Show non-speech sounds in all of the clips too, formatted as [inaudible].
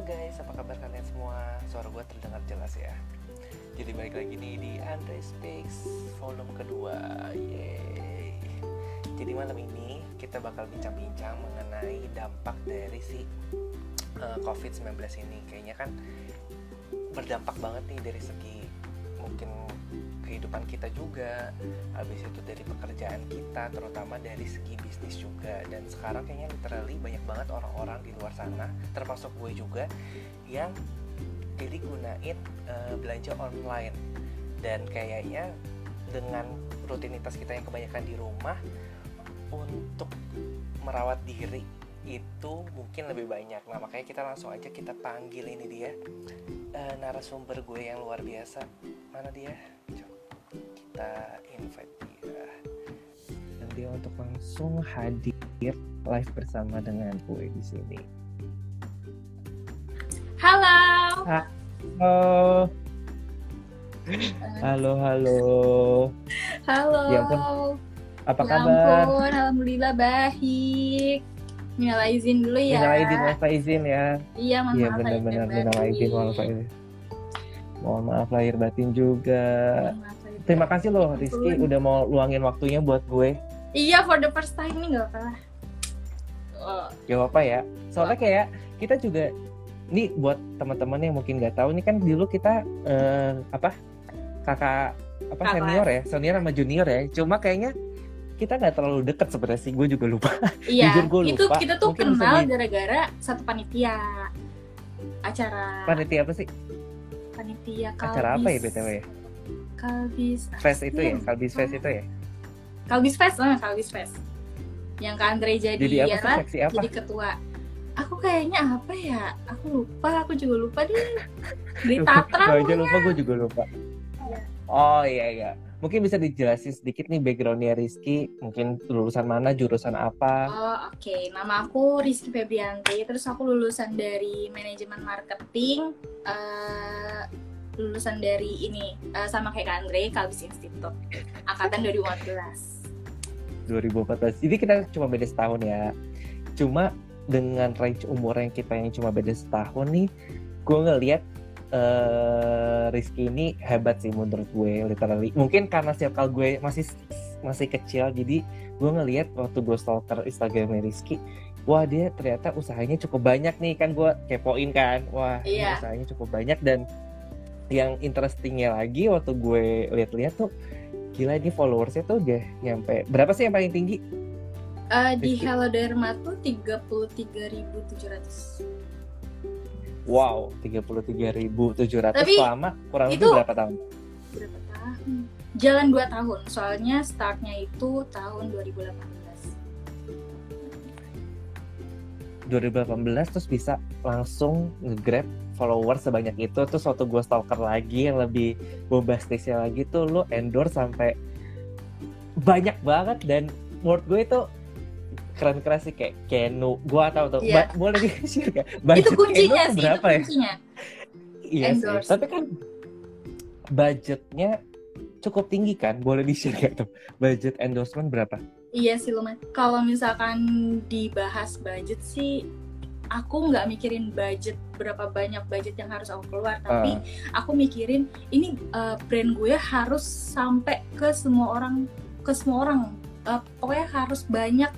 halo guys apa kabar kalian semua? Suara gue terdengar jelas ya. Jadi balik lagi nih di Andre Speaks volume kedua. Yeay. Jadi malam ini kita bakal bincang-bincang mengenai dampak dari si uh, COVID-19 ini. Kayaknya kan berdampak banget nih dari segi mungkin kehidupan kita juga habis itu dari pekerjaan kita terutama dari segi bisnis juga. Dan sekarang kayaknya literally banyak banget orang-orang di luar sana termasuk gue juga yang jadi gunain uh, belanja online. Dan kayaknya dengan rutinitas kita yang kebanyakan di rumah untuk merawat diri itu mungkin lebih banyak. Nah makanya kita langsung aja kita panggil ini dia uh, narasumber gue yang luar biasa. Mana dia? Kita invite dia. Dan dia untuk langsung hadir live bersama dengan gue di sini Halo. halo halo halo Halo. Ya ampun, apa Ya kabar ampun, alhamdulillah baik. Minal izin dulu ya. Minal izin wal faizin ya Iya, mohon Iya maaf lahir benar-benar minal izin wal faizin. Mohon maaf lahir batin juga. Maaf lahir Terima kasih loh Rizky udah mau luangin waktunya buat gue. Iya, for the first time nih gak apa-apa. Oh, Gak apa ya. Soalnya kayak kita juga nih buat teman-teman yang mungkin nggak tahu nih kan dulu kita eh, apa kakak apa Kakak. senior ya senior sama junior ya. Cuma kayaknya kita nggak terlalu deket sebenarnya sih. Gue juga lupa. [laughs] iya, Jujur gua itu lupa. kita tuh Mungkin kenal gara-gara satu panitia acara Panitia apa sih? panitia Acara apa ya Kalbis. btw ya? Kalbis Fest itu ya. Kalbis Fest itu ya. Kalbis Fest, ah, Kalbis Fest. Yang Kak Andre jadi, Jadi apa ya sih kan? seksi apa? jadi ketua. Aku kayaknya apa ya? Aku lupa, aku juga lupa deh. Di Tatra. Gue aja lupa, gue juga lupa. Iya. Oh iya iya. Mungkin bisa dijelasin sedikit nih backgroundnya Rizky. Mungkin lulusan mana, jurusan apa? Oh oke, nama aku Rizky Febrianti. Terus aku lulusan dari manajemen marketing. eh, lulusan dari ini eh, sama kayak Kak Andre, Kalbis Institute, angkatan 2014. 2014. Jadi kita cuma beda setahun ya. Cuma dengan range umur yang kita yang cuma beda setahun nih, gue ngeliat eh Rizky ini hebat sih menurut gue literally. Mungkin karena circle gue masih masih kecil, jadi gue ngeliat waktu gue stalker Instagramnya Rizky, wah dia ternyata usahanya cukup banyak nih kan gue kepoin kan, wah Iya. usahanya cukup banyak dan yang interestingnya lagi waktu gue lihat-lihat tuh gila ini followersnya tuh udah nyampe berapa sih yang paling tinggi Eh, di. Hello Dharma tuh 33.700. wow 33.700 Tapi selama kurang lebih berapa tahun berapa tahun? Jalan 2 tahun. Soalnya startnya itu tahun 2018. 2018 terus bisa langsung nge-grab followers sebanyak itu. Terus waktu gue stalker lagi yang lebih bombastisnya lagi tuh lo endorse sampai banyak banget. Dan menurut gue itu keren-keren sih kayak Kenu. Gue tahu tuh. Ba- boleh di-share nggak? [laughs] budget itu kuncinya Kenu sih, berapa itu ya? kuncinya. iya sih. Tapi kan budgetnya cukup tinggi kan? Boleh di-share nggak tuh? Budget endorsement berapa Iya sih lumayan. Kalau misalkan dibahas budget sih, aku nggak mikirin budget berapa banyak budget yang harus aku keluar, tapi Ah. aku mikirin ini uh, brand gue harus sampai ke semua orang, ke semua orang. Uh, pokoknya harus banyak.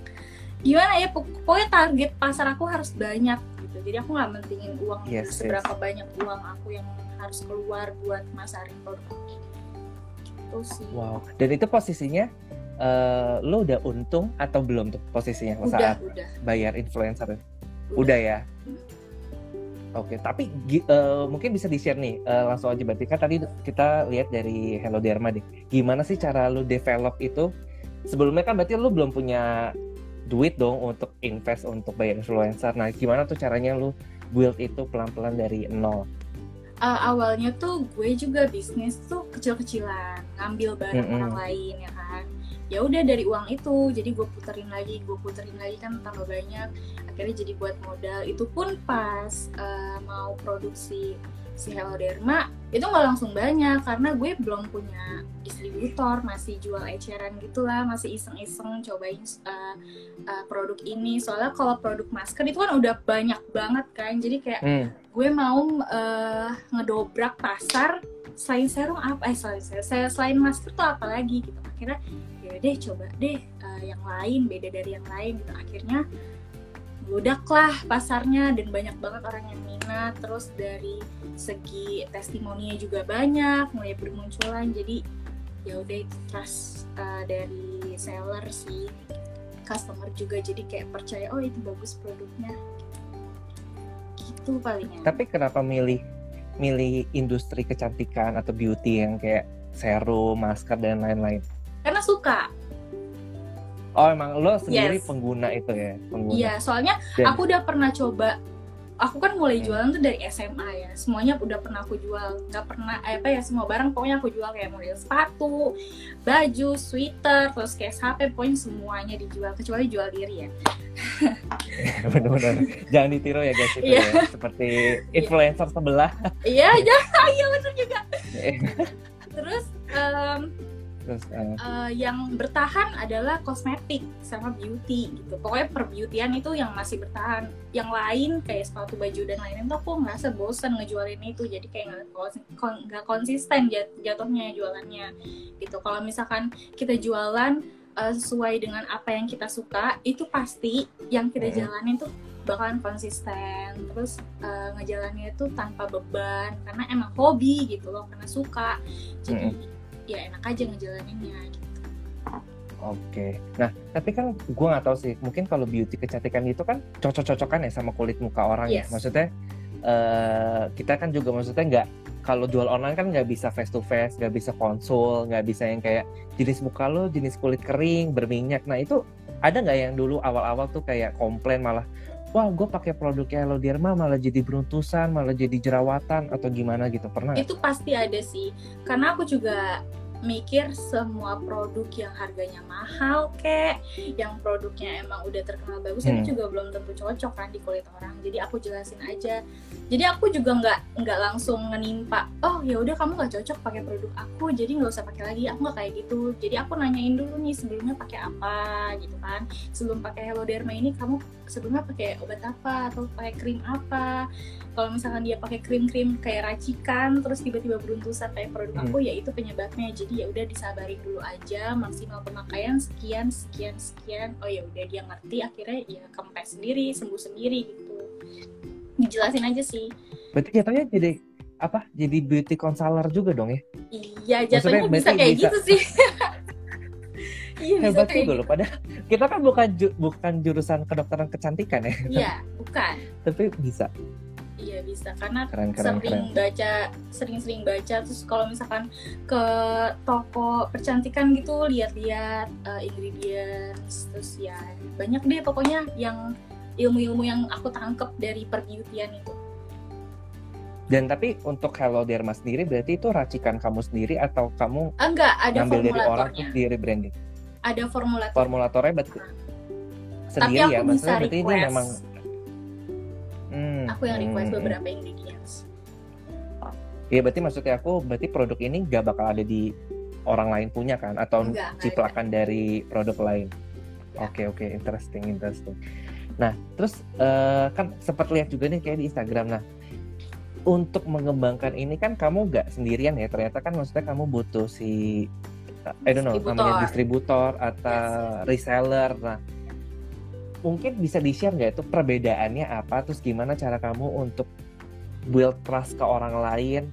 Gimana ya? Pok- Pokoknya target pasar aku harus banyak gitu. Jadi aku nggak mentingin uang Yes, yes. seberapa banyak uang aku yang harus keluar buat masarin produk. Gitu sih. Wow. Dan itu posisinya eh lo udah untung atau belum tuh posisinya Udah, saat udah. bayar influencer? Udah ya. Oke, tapi gi- eh, mungkin bisa di-share nih eh, langsung aja berarti kan tadi kita lihat dari Hello Dharma deh. Gimana sih cara lo develop itu? Sebelumnya kan berarti lo belum punya duit dong untuk invest untuk bayar influencer. Nah, gimana tuh caranya lo build itu pelan-pelan dari nol? Uh, awalnya tuh gue juga bisnis tuh kecil-kecilan ngambil barang Mm-mm. orang lain ya kan ya udah dari uang itu jadi gue puterin lagi gue puterin lagi kan tambah banyak akhirnya jadi buat modal. Itu pun pas uh, mau produksi si Hello Derma itu nggak langsung banyak karena gue belum punya distributor masih jual eceran gitulah masih iseng-iseng cobain uh, uh, produk ini. Soalnya kalau produk masker itu kan udah banyak banget kan jadi kayak hmm. gue mau uh, ngedobrak pasar selain serum apa eh selain selain masker tuh apa lagi gitu. Akhirnya ya deh coba deh uh, yang lain beda dari yang lain gitu. Akhirnya budak lah pasarnya dan banyak banget orang yang minat. Terus dari segi testimoninya juga banyak mulai bermunculan. Jadi ya udah trust uh, dari seller sih customer juga. Jadi kayak percaya oh itu bagus produknya. Gitu palingnya. Tapi kenapa milih milih industri kecantikan atau beauty yang kayak serum, masker dan lain-lain? Karena suka. Oh emang lo sendiri yes. pengguna itu ya? Pengguna. Iya, soalnya dan... aku udah pernah coba. Aku kan mulai jualan tuh dari SMA ya. Semuanya udah pernah aku jual. Nggak pernah eh, apa ya semua barang pokoknya aku jual. Kayak model sepatu baju sweater terus kayak HP pokoknya semuanya dijual. Kecuali jual diri ya. [laughs] Benar-benar jangan ditiru ya guys itu yeah. ya seperti influencer sebelah. Iya [laughs] jangan. Iya benar juga. [laughs] Terus um, Terus, uh, uh, yang bertahan adalah kosmetik sama beauty gitu. Pokoknya perbeautyan itu yang masih bertahan. Yang lain kayak sepatu baju dan lain-lain tuh aku ngerasa bosan ngejualin itu. Jadi kayak nggak konsisten jat jatuhnya jualannya gitu. Kalau misalkan kita jualan uh, sesuai dengan apa yang kita suka, itu pasti yang kita jalanin tuh bakalan konsisten. Terus uh, ngejalannya itu tanpa beban karena emang hobi gitu loh, karena suka. Jadi mm -hmm ya enak aja ngejalaninnya gitu. Oke, nah tapi kan gue nggak tahu sih, mungkin kalau beauty kecantikan itu kan cocok-cocokan ya sama kulit muka orang ya. yes. ya. Maksudnya uh, kita kan juga maksudnya nggak kalau jual online kan nggak bisa face to face, nggak bisa konsul, nggak bisa yang kayak jenis muka lo jenis kulit kering berminyak. Nah itu ada nggak yang dulu awal-awal tuh kayak komplain malah wah gue pakai produknya Hello Derma malah jadi beruntusan malah jadi jerawatan atau gimana gitu pernah itu pasti ada sih. Karena aku juga mikir semua produk yang harganya mahal kek yang produknya emang udah terkenal bagus hmm. itu juga belum tentu cocok kan di kulit orang. Jadi aku jelasin aja. Jadi aku juga nggak nggak langsung menimpa oh ya udah kamu nggak cocok pakai produk aku jadi nggak usah pakai lagi. Aku nggak kayak gitu. Jadi aku nanyain dulu nih sebelumnya pakai apa? Gitu kan. Sebelum pakai Hello Derma ini kamu sebelumnya pakai obat apa atau pakai krim apa? Kalau misalkan dia pakai krim-krim kayak racikan terus tiba-tiba beruntusan kayak produk hmm. aku ya itu penyebabnya. Jadi ya udah disabarin dulu aja maksimal pemakaian sekian sekian sekian. Oh ya udah dia ngerti akhirnya ya kempes sendiri sembuh sendiri gitu. Dijelasin aja sih. Berarti jatuhnya jadi apa? Jadi beauty counselor juga dong ya? Iya jatuhnya bisa kayak bisa... gitu sih [laughs] iya, hebat juga loh padahal kita kan bukan ju bukan jurusan kedokteran kecantikan ya iya bukan tapi bisa Iya bisa karena keren, keren, sering keren. baca sering-sering baca terus kalau misalkan ke toko percantikan gitu lihat-lihat uh, ingredients terus ya banyak deh pokoknya yang ilmu-ilmu yang aku tangkep dari perbeautyan itu. Dan tapi untuk Hello Derma sendiri berarti itu racikan kamu sendiri atau kamu enggak ada ngambil dari orang tuh di rebranding? Ada formulator. Formulatornya berarti nah. sendiri tapi aku ya, bisa berarti ini memang Hmm. Aku yang request hmm. beberapa ingredients. Iya berarti maksudnya aku berarti produk ini gak bakal ada di orang lain punya kan atau Enggak, ciplakan dari produk lain. Ya. Oke oke okay, okay. interesting interesting. Nah terus uh, kan sempat lihat juga nih kayak di Instagram nah untuk mengembangkan ini kan kamu gak sendirian ya ternyata kan maksudnya kamu butuh si I don't know namanya distributor atau yes. reseller nah mungkin bisa di share nggak itu perbedaannya apa terus gimana cara kamu untuk build trust ke orang lain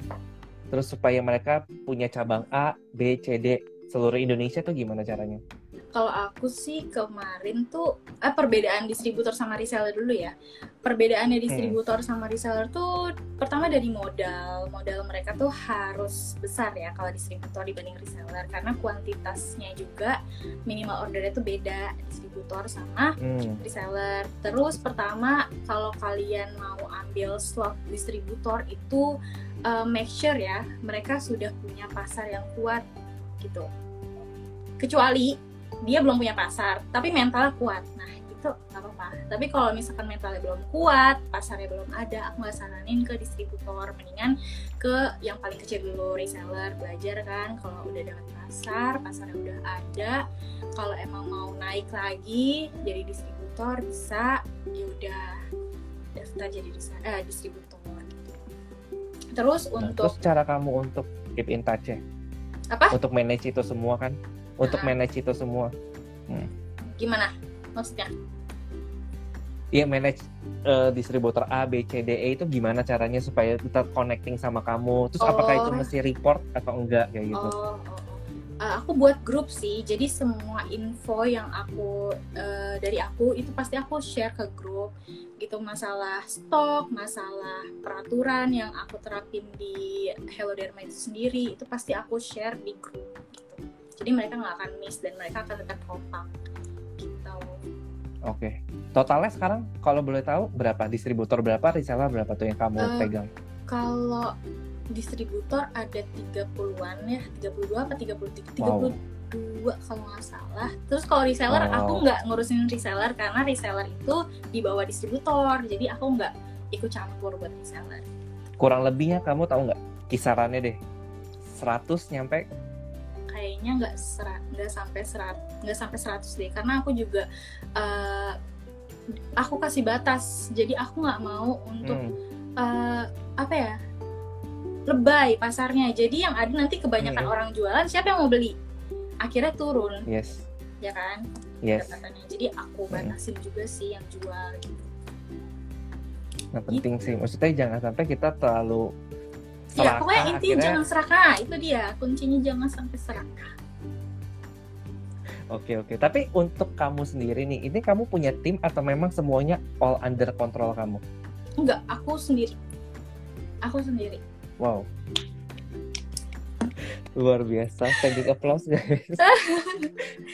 terus supaya mereka punya cabang A, B, C, D seluruh Indonesia tuh gimana caranya? Kalau aku sih kemarin tuh eh, perbedaan distributor sama reseller dulu ya. Perbedaannya hmm. distributor hmm. sama reseller tuh pertama dari modal. Modal mereka tuh harus besar ya kalau distributor dibanding reseller karena kuantitasnya juga minimal ordernya tuh beda distributor sama hmm. reseller. Terus pertama kalau kalian mau ambil slot distributor itu uh, make sure ya mereka sudah punya pasar yang kuat gitu. Kecuali dia belum punya pasar tapi mentalnya kuat. Nah itu nggak apa-apa. Tapi kalau misalkan mentalnya belum kuat pasarnya belum ada aku nggak saranin ke distributor. Mendingan ke yang paling kecil dulu reseller belajar kan. Kalau udah dapat pasar pasarnya udah ada. Kalau emang mau naik lagi jadi distributor bisa. Ya udah daftar jadi eh, distributor. Gitu. terus Nah, untuk terus cara kamu untuk keep in touch ya apa? Untuk manage itu semua kan untuk Ah. manage itu semua gimana maksudnya Iya manage eh, distributor A, B, C, D, E itu gimana caranya supaya tetap connecting sama kamu? Terus apakah itu Oh. mesti report atau enggak kayak gitu? Oh, oh, oh. Uh, aku buat grup sih, jadi semua info yang aku uh, dari aku itu pasti aku share ke grup gitu masalah stok, masalah peraturan yang aku terapin di Hello Dharma itu sendiri itu pasti aku share di grup gitu. Jadi mereka nggak akan miss dan mereka akan tetap kompak gitu. Oke. Totalnya sekarang kalau boleh tahu berapa distributor berapa, reseller berapa tuh yang kamu Eh, pegang? Kalau distributor ada 30-an ya, 32 apa 33? 32 Wow. kalau nggak salah. Terus kalau reseller Wow. aku nggak ngurusin reseller karena reseller itu di bawah distributor. Jadi aku nggak ikut campur buat reseller. Kurang lebihnya kamu tahu nggak kisarannya deh? 100 nyampe Kayaknya nggak serat, nggak sampai serat, nggak sampai 100 deh. Karena aku juga eh, aku kasih batas. Jadi aku nggak mau untuk Hmm, eh, apa ya lebay pasarnya jadi yang ada nanti kebanyakan Hmm. orang jualan siapa yang mau beli akhirnya turun yes, ya kan yes. jadi aku Hmm. batasin juga sih yang jual gitu Nah penting sih, maksudnya jangan sampai kita terlalu ya pokoknya intinya akhirnya- jangan serakah itu dia kuncinya jangan sampai serakah Oke oke. Tapi untuk kamu sendiri nih, ini kamu punya tim atau memang semuanya all under control kamu? enggak aku sendiri aku sendiri Wow. Luar biasa. Standing applause guys. [laughs]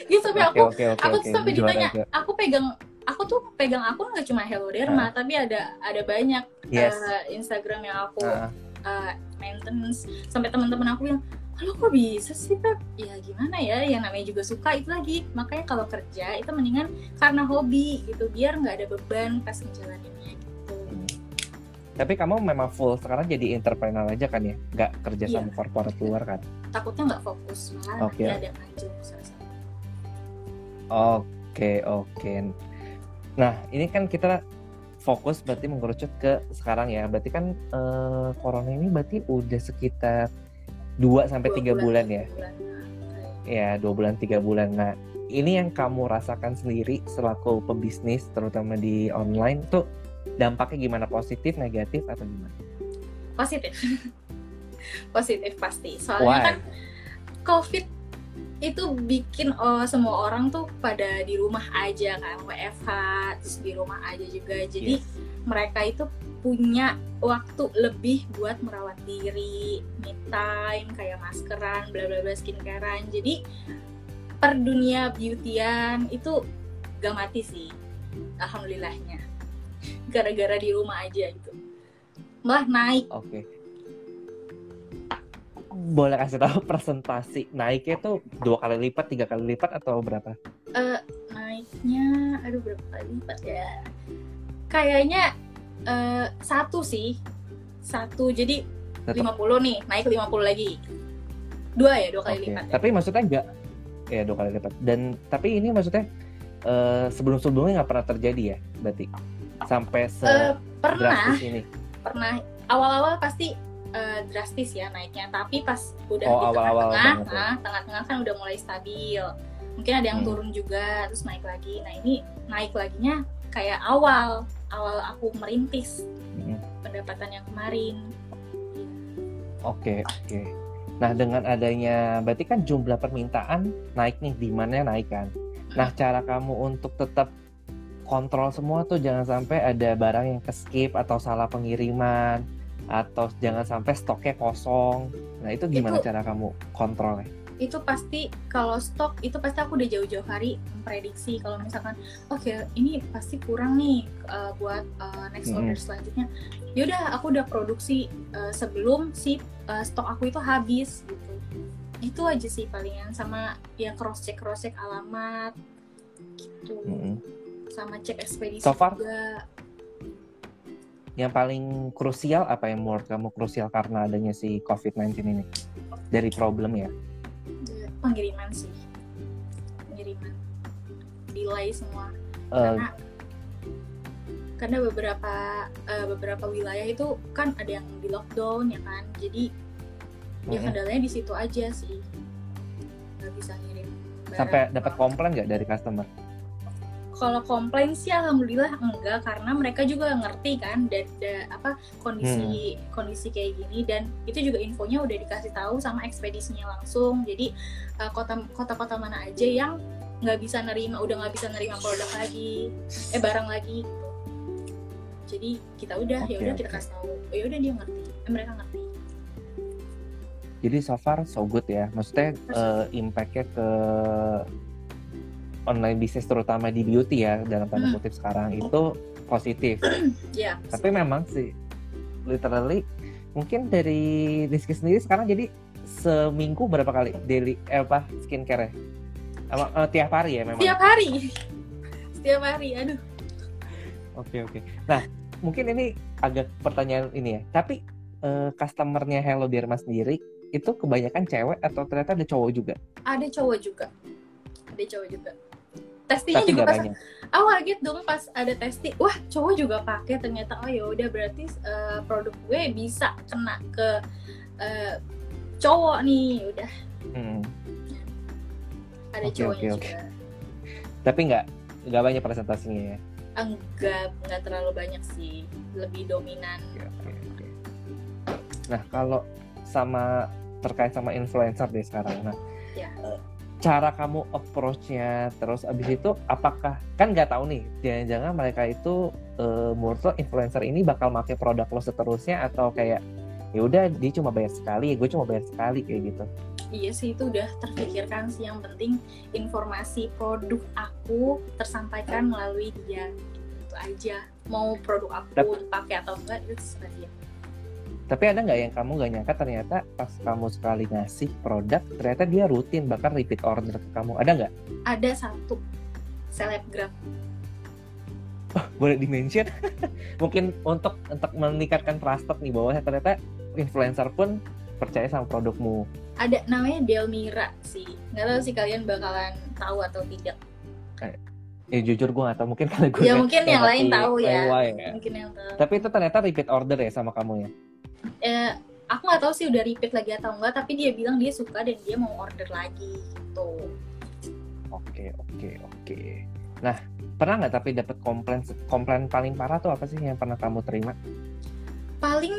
gitu sampai aku aku tuh sampai ditanya aja. aku pegang aku tuh pegang akun nggak cuma Hello Derma tapi ada ada banyak Yes. eh, Instagram yang aku Ah, uh, maintenance sampai teman-teman aku bilang kalau kok bisa sih Pep ya gimana ya yang namanya juga suka itu lagi makanya kalau kerja itu mendingan karena hobi gitu biar nggak ada beban pas ngejalaninnya gitu Tapi kamu memang full sekarang jadi entrepreneur aja kan ya? Nggak kerja Iya. sama corporate luar kan? takutnya nggak fokus malah Oke. nanti ada yang ngajuk salah-salah. Oke oke. Nah ini kan kita fokus berarti mengerucut ke sekarang ya. Berarti kan eh, corona ini berarti udah sekitar 2 sampai Dua tiga bulan, ya? bulan. Ya dua bulan tiga bulan. Nah ini yang kamu rasakan sendiri selaku pebisnis terutama di online tuh dampaknya gimana positif negatif atau gimana? positif [laughs] positif pasti soalnya Why? kan covid itu bikin oh, semua orang tuh pada di rumah aja kan WFH terus di rumah aja juga. Jadi Yes. mereka itu punya waktu lebih buat merawat diri me time kayak maskeran bla bla bla skincarean. Jadi per dunia beautyan itu gak mati sih alhamdulillahnya. Gara-gara di rumah aja gitu. Malah naik. Oke. Boleh kasih tahu presentasi naiknya tuh dua kali lipat, tiga kali lipat atau berapa? Eh, naiknya aduh berapa kali lipat ya kayaknya eh, satu sih satu jadi Tetap. 50 nih naik 50 lagi dua ya dua kali Oke. lipat ya. Tapi maksudnya enggak ya dua kali lipat. Dan tapi ini maksudnya eh, sebelum-sebelumnya nggak pernah terjadi ya, berarti sampai se Eh, pernah ini. pernah awal-awal pasti eh, drastis ya naiknya tapi pas udah Oh, di tengah-tengah nah tengah-tengah kan udah mulai stabil mungkin ada yang Hmm. turun juga terus naik lagi nah ini naik laginya kayak awal awal aku merintis Mm. pendapatan yang kemarin Oke, oke. Nah, dengan adanya berarti kan jumlah permintaan naik nih, demandnya naik kan. Nah, cara kamu untuk tetap kontrol semua tuh jangan sampai ada barang yang ke skip atau salah pengiriman atau jangan sampai stoknya kosong. Nah, itu gimana Itu- cara kamu kontrolnya? itu pasti kalau stok itu pasti aku udah jauh-jauh hari memprediksi kalau misalkan oke ini pasti kurang nih uh, buat uh, next order selanjutnya yaudah aku udah produksi uh, sebelum si uh, stok aku itu habis gitu itu aja sih palingan sama ya cross check cross check alamat gitu Mm-mm. sama cek ekspedisi So far? juga Yang paling krusial apa yang menurut kamu krusial karena adanya si COVID-19 ini? Dari problem ya? pengiriman sih pengiriman delay semua Eh, karena karena beberapa eh, beberapa wilayah itu kan ada yang di lockdown ya kan jadi ya mm-mm. kendalanya di situ aja sih nggak bisa ngirim Sampai dapat komplain nggak dari customer? Kalau komplain sih alhamdulillah enggak karena mereka juga ngerti kan dan da- apa kondisi Hmm. kondisi kayak gini dan itu juga infonya udah dikasih tahu sama ekspedisinya langsung jadi eh, kota kota-kota mana aja yang nggak bisa nerima udah nggak bisa nerima produk lagi eh barang lagi gitu jadi kita udah ya Oke, udah kita oke. kasih tahu ya udah dia ngerti eh, mereka ngerti Jadi so far so good ya. Maksudnya eh, impact-nya ke online bisnis terutama di beauty ya dalam tanda Hmm. kutip sekarang itu positif. [clears throat] ya Tapi memang sih literally mungkin dari Rizky sendiri sekarang jadi seminggu berapa kali daily eh, apa skincare apa eh, tiap hari ya memang. setiap hari setiap hari aduh Oke oke. Nah mungkin ini agak pertanyaan ini ya. Tapi eh, customernya Hello Derma sendiri itu kebanyakan cewek atau ternyata ada cowok juga? ada cowok juga ada cowok juga testingnya Tapi juga nggak pas banyak. aku kaget dong pas ada testing wah cowok juga pakai ternyata oh ya udah berarti eh, produk gue bisa kena ke eh, cowok nih udah Hmm. ada Oke, cowoknya oke, oke. juga Tapi nggak nggak banyak presentasinya ya. enggak enggak terlalu banyak sih lebih dominan Oke, oke, oke. Nah kalau sama terkait sama influencer deh sekarang. Nah Ya. Cara kamu approach-nya terus abis itu apakah kan nggak tahu nih jangan-jangan mereka itu menurut lo influencer ini bakal pakai produk lo seterusnya atau kayak ya udah dia cuma bayar sekali gue cuma bayar sekali kayak gitu. Iya sih itu udah terpikirkan sih yang penting informasi produk aku tersampaikan melalui dia itu aja. Mau produk aku dipakai atau enggak itu dia tapi ada nggak yang kamu nggak nyangka ternyata pas kamu sekali ngasih produk ternyata dia rutin bahkan repeat order ke kamu? Ada nggak? Ada satu. Selebgram. Boleh dimention? [laughs] Mungkin untuk untuk meningkatkan trusted nih bahwa ternyata influencer pun percaya sama produkmu. Ada namanya Delmira sih. Nggak tahu sih kalian bakalan tahu atau tidak. Ya jujur gue gak tau mungkin karena gue ya mungkin yang lain tahu ya. Ya. mungkin yang tahu. Tapi itu ternyata repeat order ya sama kamu ya eh, aku nggak tahu sih udah repeat lagi atau enggak tapi dia bilang dia suka dan dia mau order lagi gitu. Oke oke oke. Nah pernah nggak tapi dapat komplain komplain paling parah tuh apa sih yang pernah kamu terima? Paling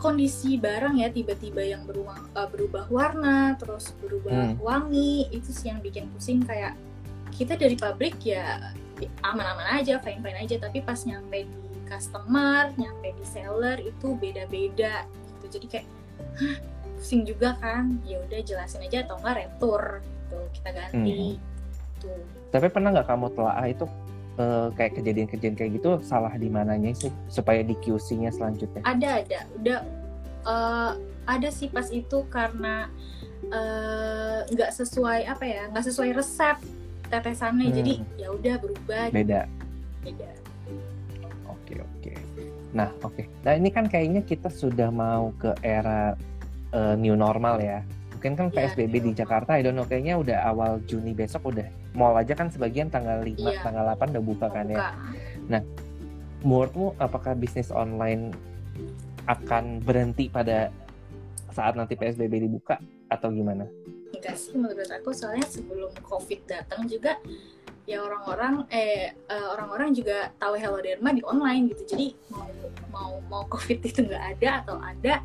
kondisi barang ya tiba-tiba yang berubah berubah warna terus berubah Hmm. wangi itu sih yang bikin pusing kayak kita dari pabrik ya aman-aman aja fine-fine aja tapi pas nyampe di customer nyampe di seller itu beda-beda gitu. Jadi kayak Hah, pusing juga kan? Ya udah jelasin aja atau enggak retur gitu kita ganti tuh tapi pernah nggak kamu telah itu eh, kayak kejadian-kejadian kayak gitu salah di mananya sih supaya di QC-nya selanjutnya? Ada ada. Udah eh, ada sih pas itu karena eh, nggak sesuai apa ya nggak sesuai resep tetesannya. Hmm. jadi ya udah berubah beda. Beda Oke oke. Nah oke. Nah ini kan kayaknya kita sudah mau ke era eh, new normal ya. Mungkin kan Iya, PSBB new di. Jakarta, I don't know, kayaknya udah awal Juni besok udah. Mall aja kan sebagian tanggal 5, Iya. tanggal 8 udah buka kan ya. Buka. Menurutmu apakah bisnis online akan berhenti pada saat nanti PSBB dibuka atau gimana? enggak sih menurut aku soalnya sebelum covid datang juga ya orang-orang eh eh, orang-orang juga tahu Hello Derma di online gitu. Jadi mau mau mau covid itu nggak ada atau ada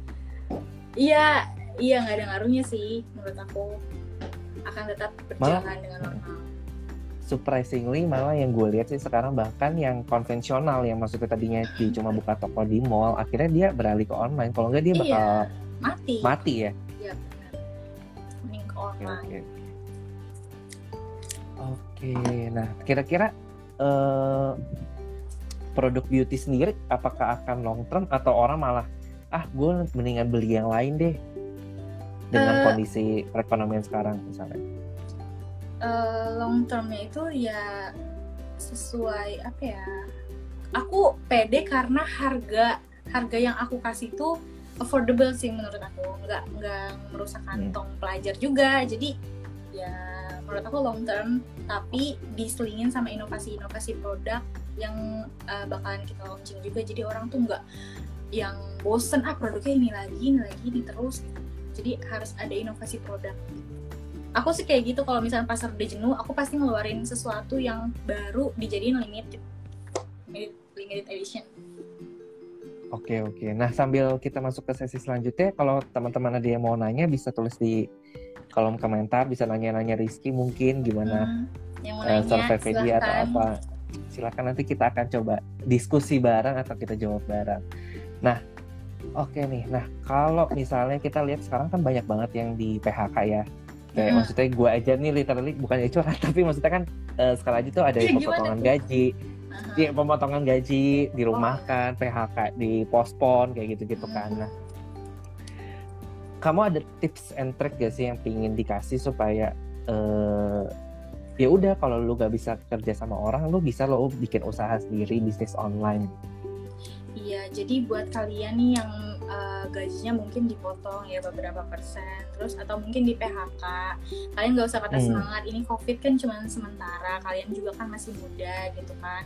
iya iya nggak ada ngaruhnya sih menurut aku. Akan tetap berjalan dengan normal. Surprisingly malah yang gue lihat sih sekarang bahkan yang konvensional yang maksudnya tadinya dia cuma buka toko di mall akhirnya dia beralih ke online. Kalau nggak dia bakal iya mati. mati ya? Iya benar. Mending ke Oke, online. oke. Oke, nah kira-kira eh, produk beauty sendiri apakah akan long term atau orang malah ah gue mendingan beli yang lain deh? dengan Eh. kondisi perekonomian sekarang misalnya? Eh, long termnya itu ya sesuai apa ya aku pede karena harga harga yang aku kasih tuh affordable sih menurut aku nggak nggak merusak Hmm. kantong pelajar juga jadi ya menurut aku long term tapi diselingin sama inovasi-inovasi produk yang eh, bakalan kita launching juga jadi orang tuh nggak yang bosen ah produknya ini lagi ini lagi ini terus gitu. jadi harus ada inovasi produk aku sih kayak gitu kalau misalnya pasar udah jenuh aku pasti ngeluarin sesuatu yang baru dijadiin limited, limited edition Oke oke. Nah sambil kita masuk ke sesi selanjutnya, kalau teman-teman ada yang mau nanya bisa tulis di kolom komentar, bisa nanya-nanya Rizky mungkin gimana Hmm, yang nanya survei dia atau apa. Silakan nanti kita akan coba diskusi bareng atau kita jawab bareng. Nah oke nih. Nah kalau misalnya kita lihat sekarang kan banyak banget yang di PHK ya. Kayak Hmm. maksudnya gue aja nih literally bukan curhat [laughs] tapi maksudnya kan eh, sekarang aja tuh ada gimana pemotongan gaji, Aha. Iya, pemotongan gaji, dirumahkan, PHK, dipospon kayak gitu-gitu Hmm. kan. Nah, kamu ada tips and trick gak sih yang pingin dikasih supaya eh ya udah kalau lu gak bisa kerja sama orang, lu bisa lo bikin usaha sendiri, bisnis online. Iya, jadi buat kalian nih yang uh, gajinya mungkin dipotong ya beberapa persen, terus atau mungkin di PHK, kalian nggak usah patah Hmm. semangat. Ini COVID kan cuma sementara, kalian juga kan masih muda gitu kan.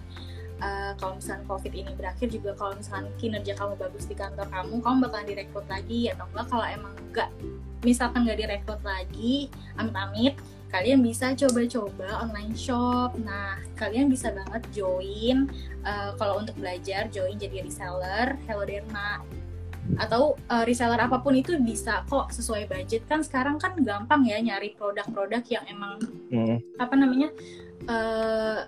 Uh, kalau misalnya COVID ini berakhir juga kalau misalnya kinerja kamu bagus di kantor kamu, kamu bakalan direkrut lagi atau enggak kalau emang enggak misalkan nggak direkrut lagi, amit-amit, kalian bisa coba-coba online shop. Nah, kalian bisa banget join Uh, kalau untuk belajar join jadi reseller Hello Derma atau uh, reseller apa pun itu bisa kok sesuai budget. Kan sekarang kan gampang ya nyari produk-produk yang emang Hmm. apa namanya uh,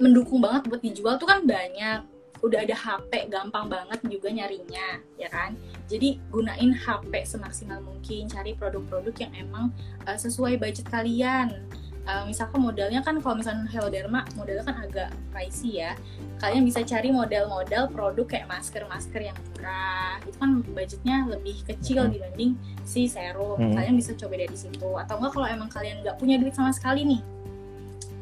mendukung banget buat dijual tuh kan banyak. Udah ada HP gampang banget juga nyarinya ya kan? Jadi gunain HP semaksimal mungkin cari produk-produk yang emang uh, sesuai budget kalian Uh, misalkan modalnya kan kalau misalnya Hello Derma modalnya kan agak pricey ya. Kalian bisa cari model-model produk kayak masker-masker yang murah. Itu kan budgetnya lebih kecil dibanding si serum. Kalian bisa coba dari situ. Atau enggak kalau emang kalian nggak punya duit sama sekali nih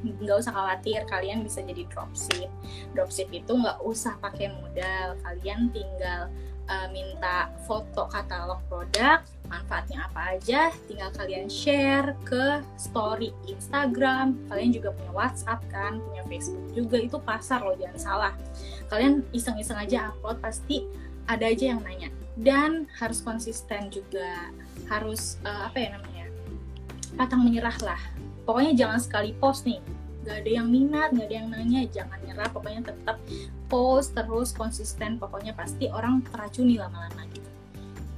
nggak usah khawatir kalian bisa jadi dropship. Dropship itu nggak usah pakai modal. Kalian tinggal uh, minta foto katalog produk manfaatnya apa aja tinggal kalian share ke story Instagram. Kalian juga punya WhatsApp kan punya Facebook juga itu pasar loh jangan salah. Kalian iseng-iseng aja upload pasti ada aja yang nanya. Dan harus konsisten juga harus uh, apa ya namanya pantang menyerah lah. Pokoknya jangan sekali post nih gak ada yang minat gak ada yang nanya jangan nyerah pokoknya tetap post terus konsisten pokoknya pasti orang teracuni lama-lama gitu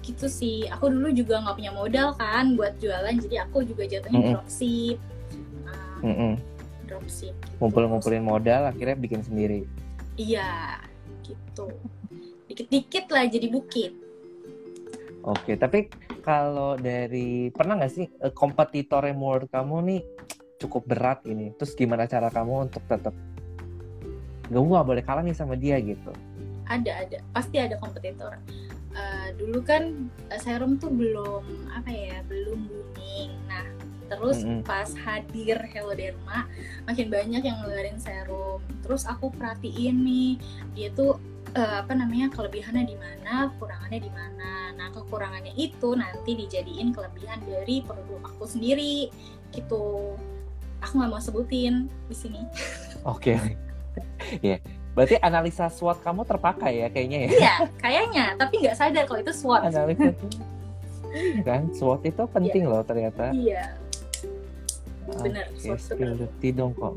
gitu sih aku dulu juga nggak punya modal kan buat jualan jadi aku juga jatuhnya Mm-mm. dropship Uh, Mm-mm. dropship gitu. Ngumpul-ngumpulin modal, akhirnya bikin sendiri. iya gitu dikit-dikit lah jadi bukit Oke, tapi kalau dari pernah nggak sih eh, kompetitor yang menurut kamu nih cukup berat ini? Terus gimana cara kamu untuk tetap gak gua nggak boleh kalah nih sama dia gitu? ada ada pasti ada kompetitor Eh, dulu kan eh, serum tuh belum apa ya belum booming nah terus Mm-mm. pas hadir Hello Derma makin banyak yang ngeluarin serum terus aku perhatiin nih dia tuh eh, apa namanya kelebihannya di mana kekurangannya di mana nah kekurangannya itu nanti dijadiin kelebihan dari produk aku sendiri gitu aku nggak mau sebutin di sini Oke, ya. Berarti analisa SWOT kamu terpakai ya kayaknya ya? iya kayaknya tapi nggak sadar kalau itu SWOT Analisa kan SWOT itu penting loh ternyata. Iya. Oke, SWOT itu spill the tea dong kok.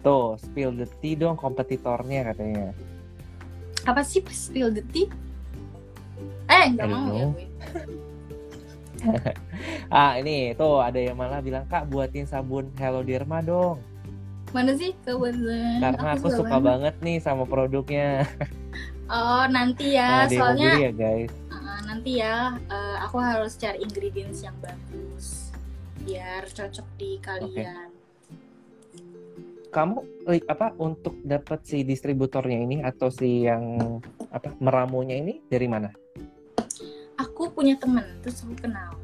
Tuh, spill the tea dong kompetitornya katanya. Apa sih spill the tea? Eh, nggak mau ya gue. [laughs] Ah ini tuh ada yang malah bilang kak buatin sabun Hello Derma dong. Mana sih kebetulan? Karena aku suka banget nih sama produknya. Oh, nanti Nah, ya, mau soalnya ya guys. uh, nanti ya uh, aku harus cari ingredients yang bagus biar cocok di kalian. Kamu li- apa untuk dapat si distributornya ini atau si yang apa meramunya ini dari mana? aku punya temen terus aku kenal.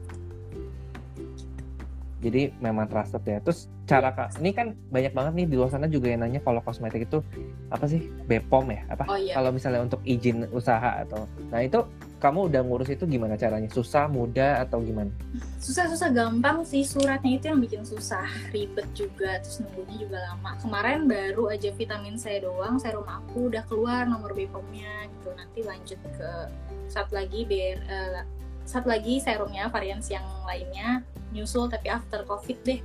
Jadi memang trusted ya. Terus cara kak ini kan banyak banget nih di luar sana juga yang nanya kalau kosmetik itu apa sih? BPOM ya? Apa? Oh, iya. kalau misalnya untuk izin usaha atau nah itu kamu udah ngurus itu gimana caranya? Susah mudah atau gimana? Susah-susah gampang sih. Suratnya itu yang bikin susah ribet juga terus nunggunya juga lama. Kemarin baru aja vitamin C doang serum aku udah keluar nomor Bepomnya gitu. Nanti lanjut ke saat lagi biar eh, saat lagi serumnya varian yang lainnya nyusul tapi after covid deh.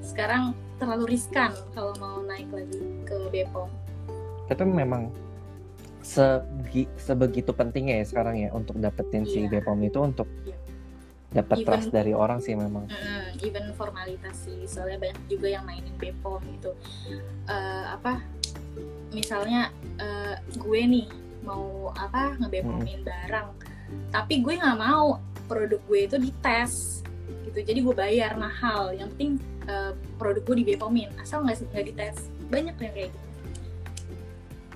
Sekarang terlalu riskan kalau mau naik lagi ke Bepom tapi memang segi, sebegitu pentingnya ya sekarang ya untuk dapetin si Iya. Bepom itu untuk Iya. dapat trust dari orang sih memang. Mm, even formalitas sih. Soalnya banyak juga yang mainin Bepom gitu. Eh, apa misalnya eh, gue nih mau apa ngebepomin barang tapi gue nggak mau produk gue itu dites gitu. Jadi gue bayar mahal. Yang penting eh, produk gue dibepomin asal nggak nggak dites. Banyak yang kayak gitu.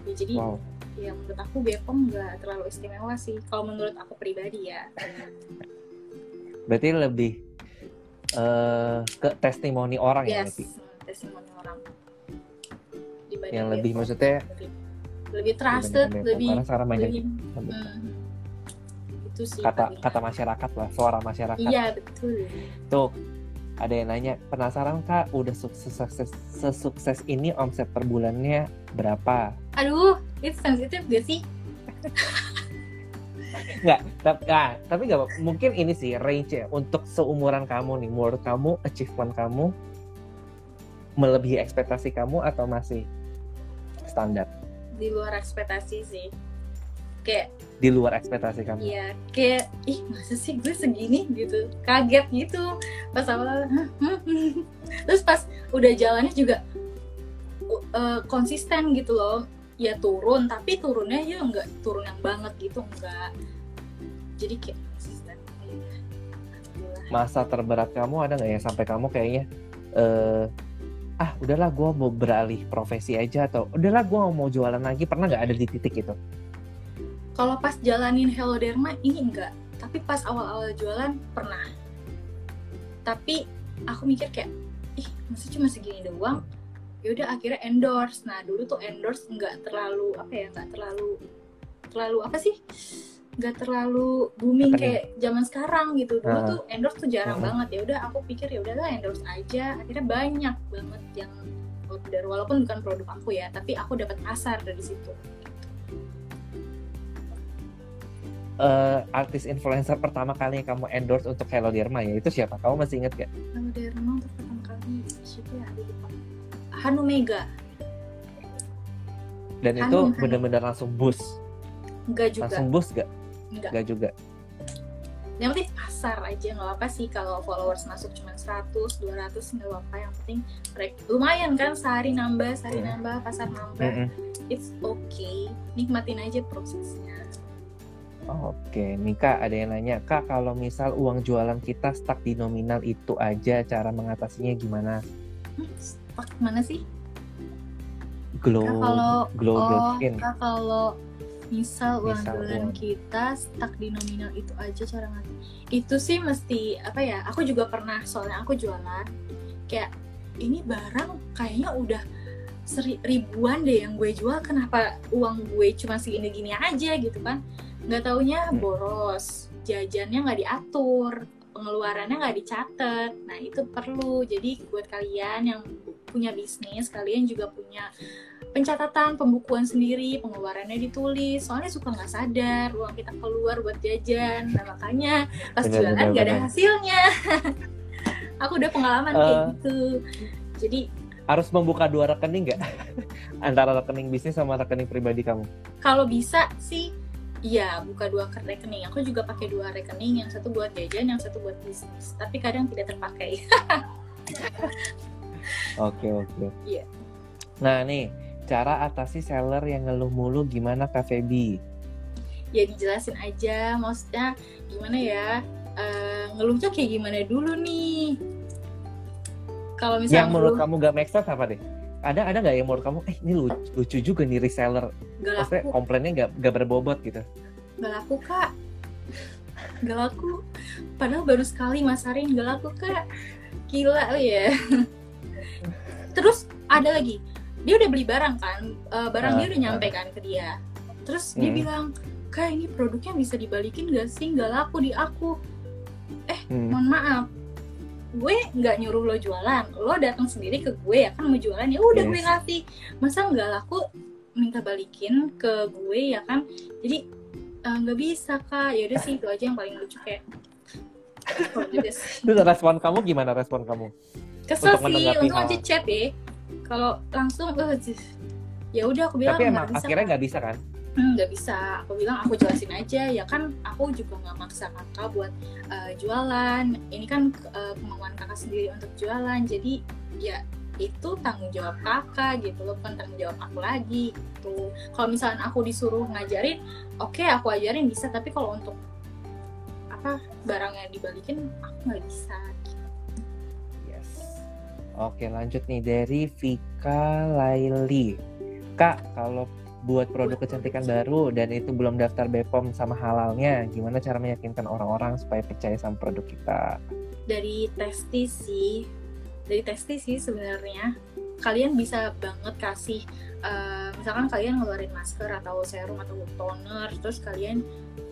Ya, jadi wow ya menurut aku Bepom nggak terlalu istimewa sih kalau menurut aku pribadi ya. Berarti lebih eh, ke testimoni orang ya yes berarti? testimoni orang. Dibanding yang lebih Bepom. maksudnya lebih, lebih trusted Bepom. lebih karena sekarang banyak lebih lebih- hmm, itu sih kata paling. kata masyarakat lah suara masyarakat. Iya betul. Tuh ada yang nanya penasaran kak udah sukses sukses sesukses ini omset per bulannya berapa? Aduh itu sensitif gak sih? Nggak, tapi, nah, tapi nggak mungkin ini sih range ya untuk seumuran kamu nih, menurut kamu achievement kamu melebihi ekspektasi kamu atau masih standar? Di luar ekspektasi sih. Kayak di luar ekspektasi kamu? Iya, kayak ih masa sih gue segini? Gitu, kaget gitu. Pas awal. Terus pas udah jalannya juga u- eh, konsisten gitu loh, ya turun tapi turunnya ya nggak turun yang banget gitu enggak. Jadi kayak. Masa terberat kamu ada nggak ya sampai kamu kayaknya eh ah udahlah gue mau beralih profesi aja atau udahlah gue mau jualan lagi pernah nggak ada di titik itu? Kalau pas jalanin Hello Derma ini enggak, tapi pas awal-awal jualan pernah. Tapi aku mikir kayak, ih masa cuma segini doang? Ya udah akhirnya endorse. Nah dulu tuh endorse nggak terlalu apa ya, nggak terlalu terlalu apa sih? Nggak terlalu booming kayak zaman sekarang gitu. Dulu Ah. tuh endorse tuh jarang Mhm. banget. Ya udah aku pikir ya udahlah endorse aja. Akhirnya banyak banget yang order walaupun bukan produk aku ya, tapi aku dapat pasar dari situ. Eh, artis influencer pertama kali yang kamu endorse untuk Hello Derma ya itu siapa? Kamu masih inget gak? Kalau Derma untuk pertama kali siapa ya ada lupa. Hanu Mega Dan Hanum, itu Hanum. bener-bener langsung boost, enggak juga langsung boost gak? enggak Gak juga. yang penting pasar aja nggak apa sih kalau followers masuk cuma 100 200 nggak apa yang penting mereka lumayan kan sehari nambah sehari Hmm. nambah pasar nambah Mm-mm. it's okay nikmatin aja prosesnya Oke, Mika ada yang nanya, Kak kalau misal uang jualan kita stuck di nominal itu aja, cara mengatasinya gimana? hmm, stuck mana sih Glow, kalau glow oh glow skin. Kalau misal uang jualan uang. kita stuck di nominal itu aja cara ngasih itu sih mesti apa ya aku juga pernah soalnya aku jualan kayak ini barang kayaknya udah seri, ribuan deh yang gue jual kenapa uang gue cuma segini-gini aja gitu kan nggak taunya Hmm. boros jajannya nggak diatur pengeluarannya nggak dicatat. Nah itu perlu. Jadi buat kalian yang punya bisnis kalian juga punya pencatatan pembukuan sendiri pengeluarannya ditulis. Soalnya suka nggak sadar uang kita keluar buat jajan. Nah makanya pas Benar, jualan nggak ada hasilnya. [laughs] Aku udah pengalaman kayak Eh. gitu. Jadi Harus membuka dua rekening nggak? [laughs] Antara rekening bisnis sama rekening pribadi kamu? kalau bisa sih Iya, buka dua rekening. Aku juga pakai dua rekening, yang satu buat jajan, yang satu buat bisnis. Tapi kadang tidak terpakai. [laughs] Oke oke. Iya. Nah nih, cara atasi seller yang ngeluh mulu gimana Kak Feby? ya dijelasin aja, maksudnya gimana ya? Eh, ngeluhnya kayak gimana dulu nih? Kalau Yang misalnya menurut ngeluh, kamu gak make sense apa deh? Ada ada nggak yang menurut kamu, eh ini lucu, lucu juga nih reseller, gak maksudnya laku, komplainnya nggak nggak berbobot gitu? gak laku kak. Gak laku. Padahal baru sekali masarin gak laku kak. gila lu ya terus ada lagi dia udah beli barang kan eh, barang dia Ah, udah nyampe kan ke dia terus dia Hmm. bilang kak ini produknya bisa dibalikin gak sih nggak laku di aku Hmm. mohon maaf gue nggak nyuruh lo jualan lo datang sendiri ke gue ya kan mau jualan ya udah Yes. gue kasih masa nggak laku minta balikin ke gue ya kan jadi eh, nggak bisa kak ya udah sih itu aja yang paling lucu kayak [laughs] sih. Terus respon kamu gimana respon kamu? kesel Untuk sih untung hal- aja chat deh kalau langsung jih. ya udah aku bilang Tapi emang bisa akhirnya Kak." nggak bisa kan? Hmm, nggak bisa. Aku bilang aku jelasin aja. Ya kan aku juga nggak maksa kakak buat uh, jualan. Ini kan uh, kemauan kakak sendiri untuk jualan. Jadi ya itu tanggung jawab kakak gitu loh. Bukan tanggung jawab aku lagi gitu. Kalau misalnya aku disuruh ngajarin oke aku ajarin bisa. Tapi kalau untuk apa barangnya dibalikin aku nggak bisa. Oke lanjut nih. Dari Vika Laili. Kak, kalau buat produk kecantikan baru dan itu belum daftar BPOM sama halalnya, gimana cara meyakinkan orang-orang supaya percaya sama produk kita? dari testi sih dari testi sih sebenarnya kalian bisa banget kasih eh, misalkan kalian ngeluarin masker atau serum atau toner terus kalian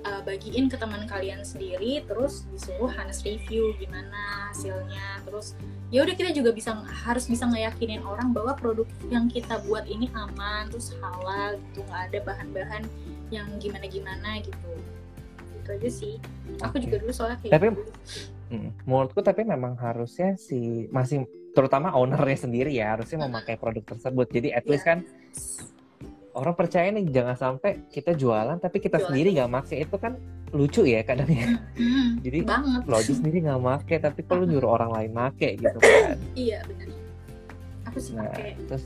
eh, bagiin ke teman kalian sendiri terus disuruh honest review gimana hasilnya terus ya udah kita juga bisa harus bisa ngeyakinin orang bahwa produk yang kita buat ini aman terus halal gitu nggak ada bahan-bahan yang gimana-gimana gitu itu aja sih aku juga dulu soalnya kayak Tapi- gitu. Hmm, menurutku tapi memang harusnya si masih terutama ownernya sendiri ya harusnya memakai produk tersebut. Jadi at least Iya. kan orang percaya nih jangan sampai kita jualan tapi kita Jualan. sendiri nggak make. Itu kan lucu ya kadang ya. Hmm, Jadi banget. lo aja sendiri nggak make tapi kalau nyuruh orang lain make gitu [laughs] kan. iya benar aku sih Nah, terus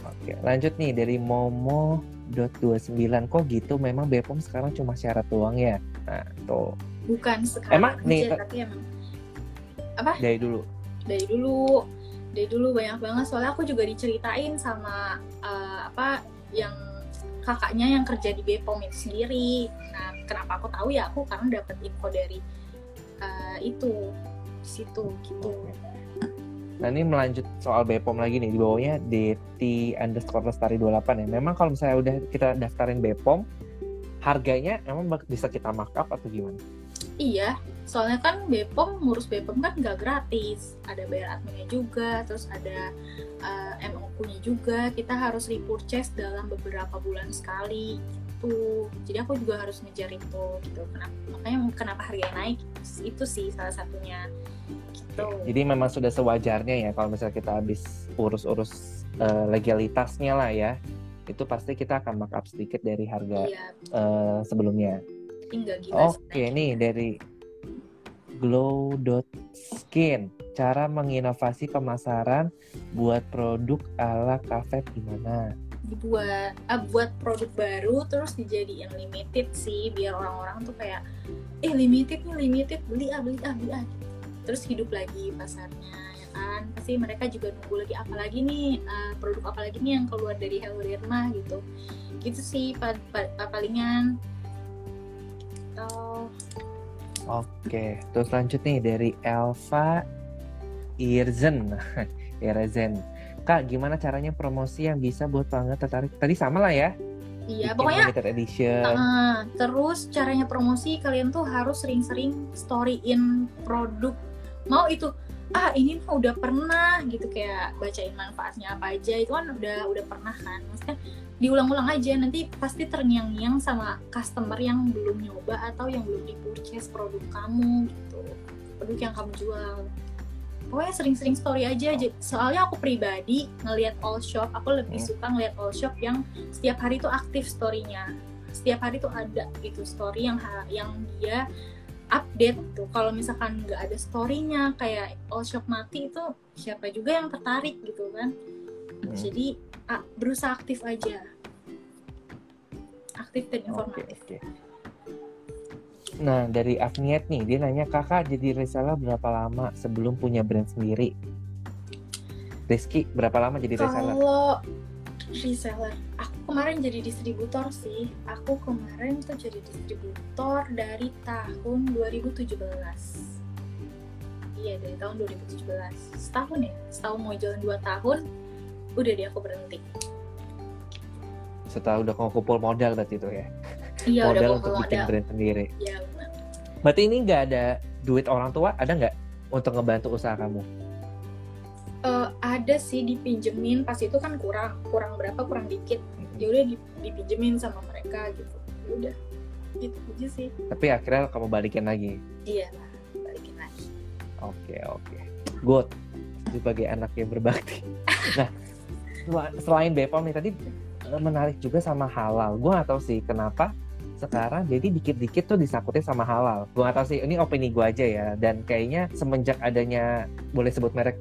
oke, lanjut nih dari Momo dot 29 kok gitu? Memang Bepom sekarang cuma syarat doang ya. Nah, tuh. Bukan sekarang Emang aja, nih, tapi emang. Dari dulu. dari dulu dari dulu banyak banget. Soalnya aku juga diceritain sama eh, apa yang kakaknya yang kerja di Bepom itu sendiri. Nah kenapa aku tahu ya aku karena dapat info dari eh, itu situ gitu. Nah ini melanjut soal Bepom lagi nih di bawahnya DT underscore lestari 28 ya. Memang kalau misalnya udah kita daftarin Bepom, harganya emang bisa kita markup atau gimana? Iya, soalnya kan Bepom ngurus Bepom kan nggak gratis. Ada bayar adminnya juga, terus ada uh, MOQ-nya juga. Kita harus repurchase dalam beberapa bulan sekali gitu. Jadi aku juga harus ngejar itu gitu. Kenapa? Makanya kenapa harganya naik itu sih salah satunya. Gitu. Jadi memang sudah sewajarnya ya kalau misalnya kita habis urus-urus eh, legalitasnya lah ya, itu pasti kita akan markup sedikit dari harga Iya, eh, sebelumnya. Oke naiknya. nih dari glow.skin cara menginovasi pemasaran buat produk ala kafe gimana? dibuat ah, buat produk baru terus dijadiin limited sih biar orang-orang tuh kayak eh limited nih limited beli ah beli ah beli ah. Terus hidup lagi pasarnya ya kan? Pasti mereka juga nunggu lagi apa lagi nih ah, produk apa lagi nih yang keluar dari Hello Derma gitu. Gitu sih pa- pa- pa- palingan. Oh Oke, terus lanjut nih dari Elva Irzen. [laughs] Irzen. Kak, gimana caranya promosi yang bisa buat pelanggan tertarik? Tadi sama lah ya. iya bikin pokoknya limited edition. Ah, terus caranya promosi kalian tuh harus sering-sering storyin produk. Mau itu ah ini mah udah pernah gitu kayak bacain manfaatnya apa aja itu kan udah udah pernah kan. Maksudnya diulang-ulang aja nanti pasti terngiang-ngiang sama customer yang belum nyoba atau yang belum di-purchase produk kamu gitu. Produk yang kamu jual. Pokoknya sering-sering story aja. Soalnya aku pribadi ngelihat all shop, aku lebih Hmm. suka ngelihat all shop yang setiap hari tuh aktif story-nya setiap hari tuh ada gitu story yang yang dia update tuh kalau misalkan nggak ada story-nya kayak all shop mati itu siapa juga yang tertarik gitu kan Hmm. jadi ah, berusaha aktif aja aktif dan informatif oke. Nah, dari Agniet nih, dia nanya, kakak jadi reseller berapa lama sebelum punya brand sendiri? Rizky, berapa lama jadi reseller? kalau reseller aku kemarin jadi distributor sih. Aku kemarin tuh jadi distributor dari tahun 2017 iya dari tahun 2017 setahun ya? Setahun mau jalan dua tahun udah deh aku berhenti. Setelah udah kumpul modal berarti itu ya? Iya udah modal mau untuk bikin modal. brand sendiri. Iya benar. Berarti ini nggak ada duit orang tua? Ada nggak untuk ngebantu usaha kamu? Eh, ada sih dipinjemin. Pas itu kan kurang kurang berapa? Kurang dikit ya udah di- dipinjemin sama mereka gitu Ya udah gitu aja sih tapi akhirnya kamu balikin lagi iya lah balikin lagi Oke oke, good sebagai anak yang berbakti. [laughs] Nah, sel- selain Bepom nih tadi eh, menarik juga sama halal. Gue gak tahu sih kenapa sekarang jadi dikit-dikit tuh disakutin sama halal. Gue gak tahu sih, ini opini gue aja ya. Dan kayaknya semenjak adanya boleh sebut merek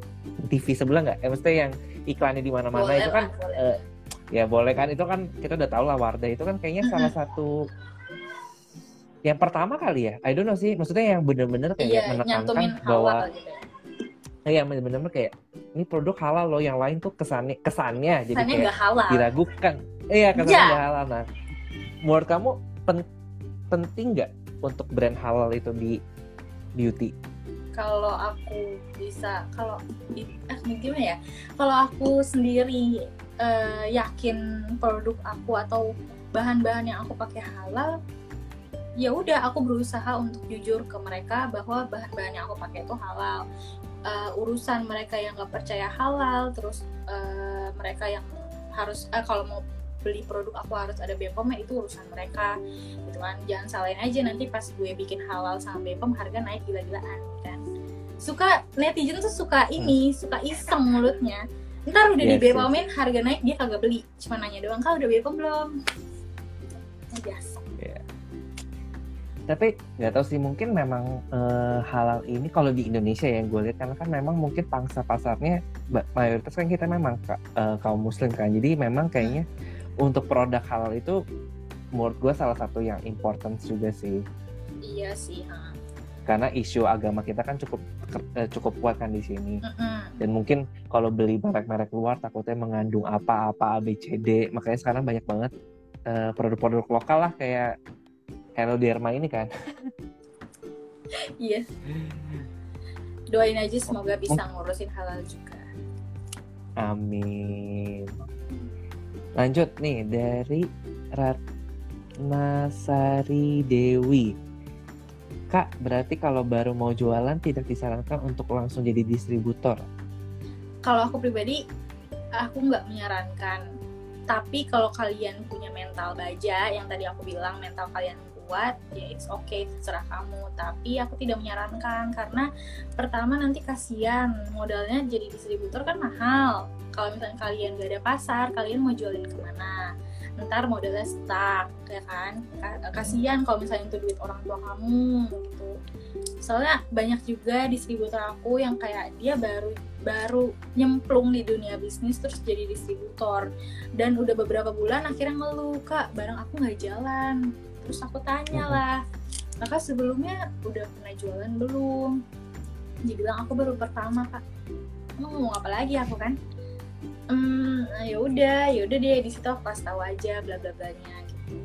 TV sebelah nggak? Eh, maksudnya yang iklannya di mana-mana itu kan boleh. eh, ya boleh kan itu kan kita udah tahu lah Wardah itu kan kayaknya salah satu yang pertama kali ya I don't know sih maksudnya yang bener-bener kayak iya menekankan bahwa gitu ya. Iya bener-bener kayak ini produk halal loh yang lain tuh kesannya kesannya jadi Kesannya kayak nggak halal diragukan. Iya kesannya Iya. nggak halal. Nah, menurut kamu pen- penting nggak untuk brand halal itu di beauty? kalau aku bisa kalau eh gimana ya kalau aku sendiri eh, yakin produk aku atau bahan-bahan yang aku pakai halal ya udah aku berusaha untuk jujur ke mereka bahwa bahan-bahan yang aku pakai itu halal. Eh, urusan mereka yang nggak percaya halal terus eh, mereka yang harus eh, kalau mau beli produk aku harus ada BPOM itu urusan mereka gitu kan. Jangan salahin aja nanti pas gue bikin halal sama BPOM harga naik gila-gilaan kan. Suka netizen tuh suka ini suka iseng mulutnya ntar udah Yes, di BPOM-in harga naik dia kagak beli cuma nanya doang kak udah BPOM belum Nah, biasa Tapi nggak tahu sih mungkin memang eh, halal ini kalau di Indonesia yang gue lihat karena kan memang mungkin pangsa pasarnya mayoritas kan kita memang eh, kaum muslim kan. Jadi memang kayaknya untuk produk halal itu menurut gue salah satu yang important juga sih. iya sih ha. Karena isu agama kita kan cukup eh, cukup kuat kan di sini. Dan mungkin kalau beli merek-merek luar takutnya mengandung apa-apa ABCD makanya sekarang banyak banget eh, produk-produk lokal lah kayak Hello Derma ini kan. [laughs] Iya. Doain aja semoga bisa ngurusin halal juga. Amin. Lanjut nih dari Ratnasari Dewi Kak, berarti kalau baru mau jualan tidak disarankan untuk langsung jadi distributor. kalau aku pribadi aku nggak menyarankan. Tapi kalau kalian punya mental baja yang tadi aku bilang mental kalian kuat ya it's okay terserah kamu. Tapi aku tidak menyarankan karena pertama nanti kasihan modalnya jadi distributor kan mahal. Kalau misalnya kalian gak ada pasar kalian mau jualin ke mana ntar modalnya stuck ya kan? Ka- kasihan kalau misalnya itu duit orang tua kamu gitu. Soalnya banyak juga distributor aku yang kayak dia baru baru nyemplung di dunia bisnis terus jadi distributor. Dan udah beberapa bulan akhirnya ngeluh kak barang aku nggak jalan. Terus aku tanya Mhm. lah kakak sebelumnya udah pernah jualan belum? Dia bilang aku baru pertama kak emang ngomong apa lagi aku kan hmm ya udah ya udah deh di situ aku kasih tahu aja bla bla blanya gitu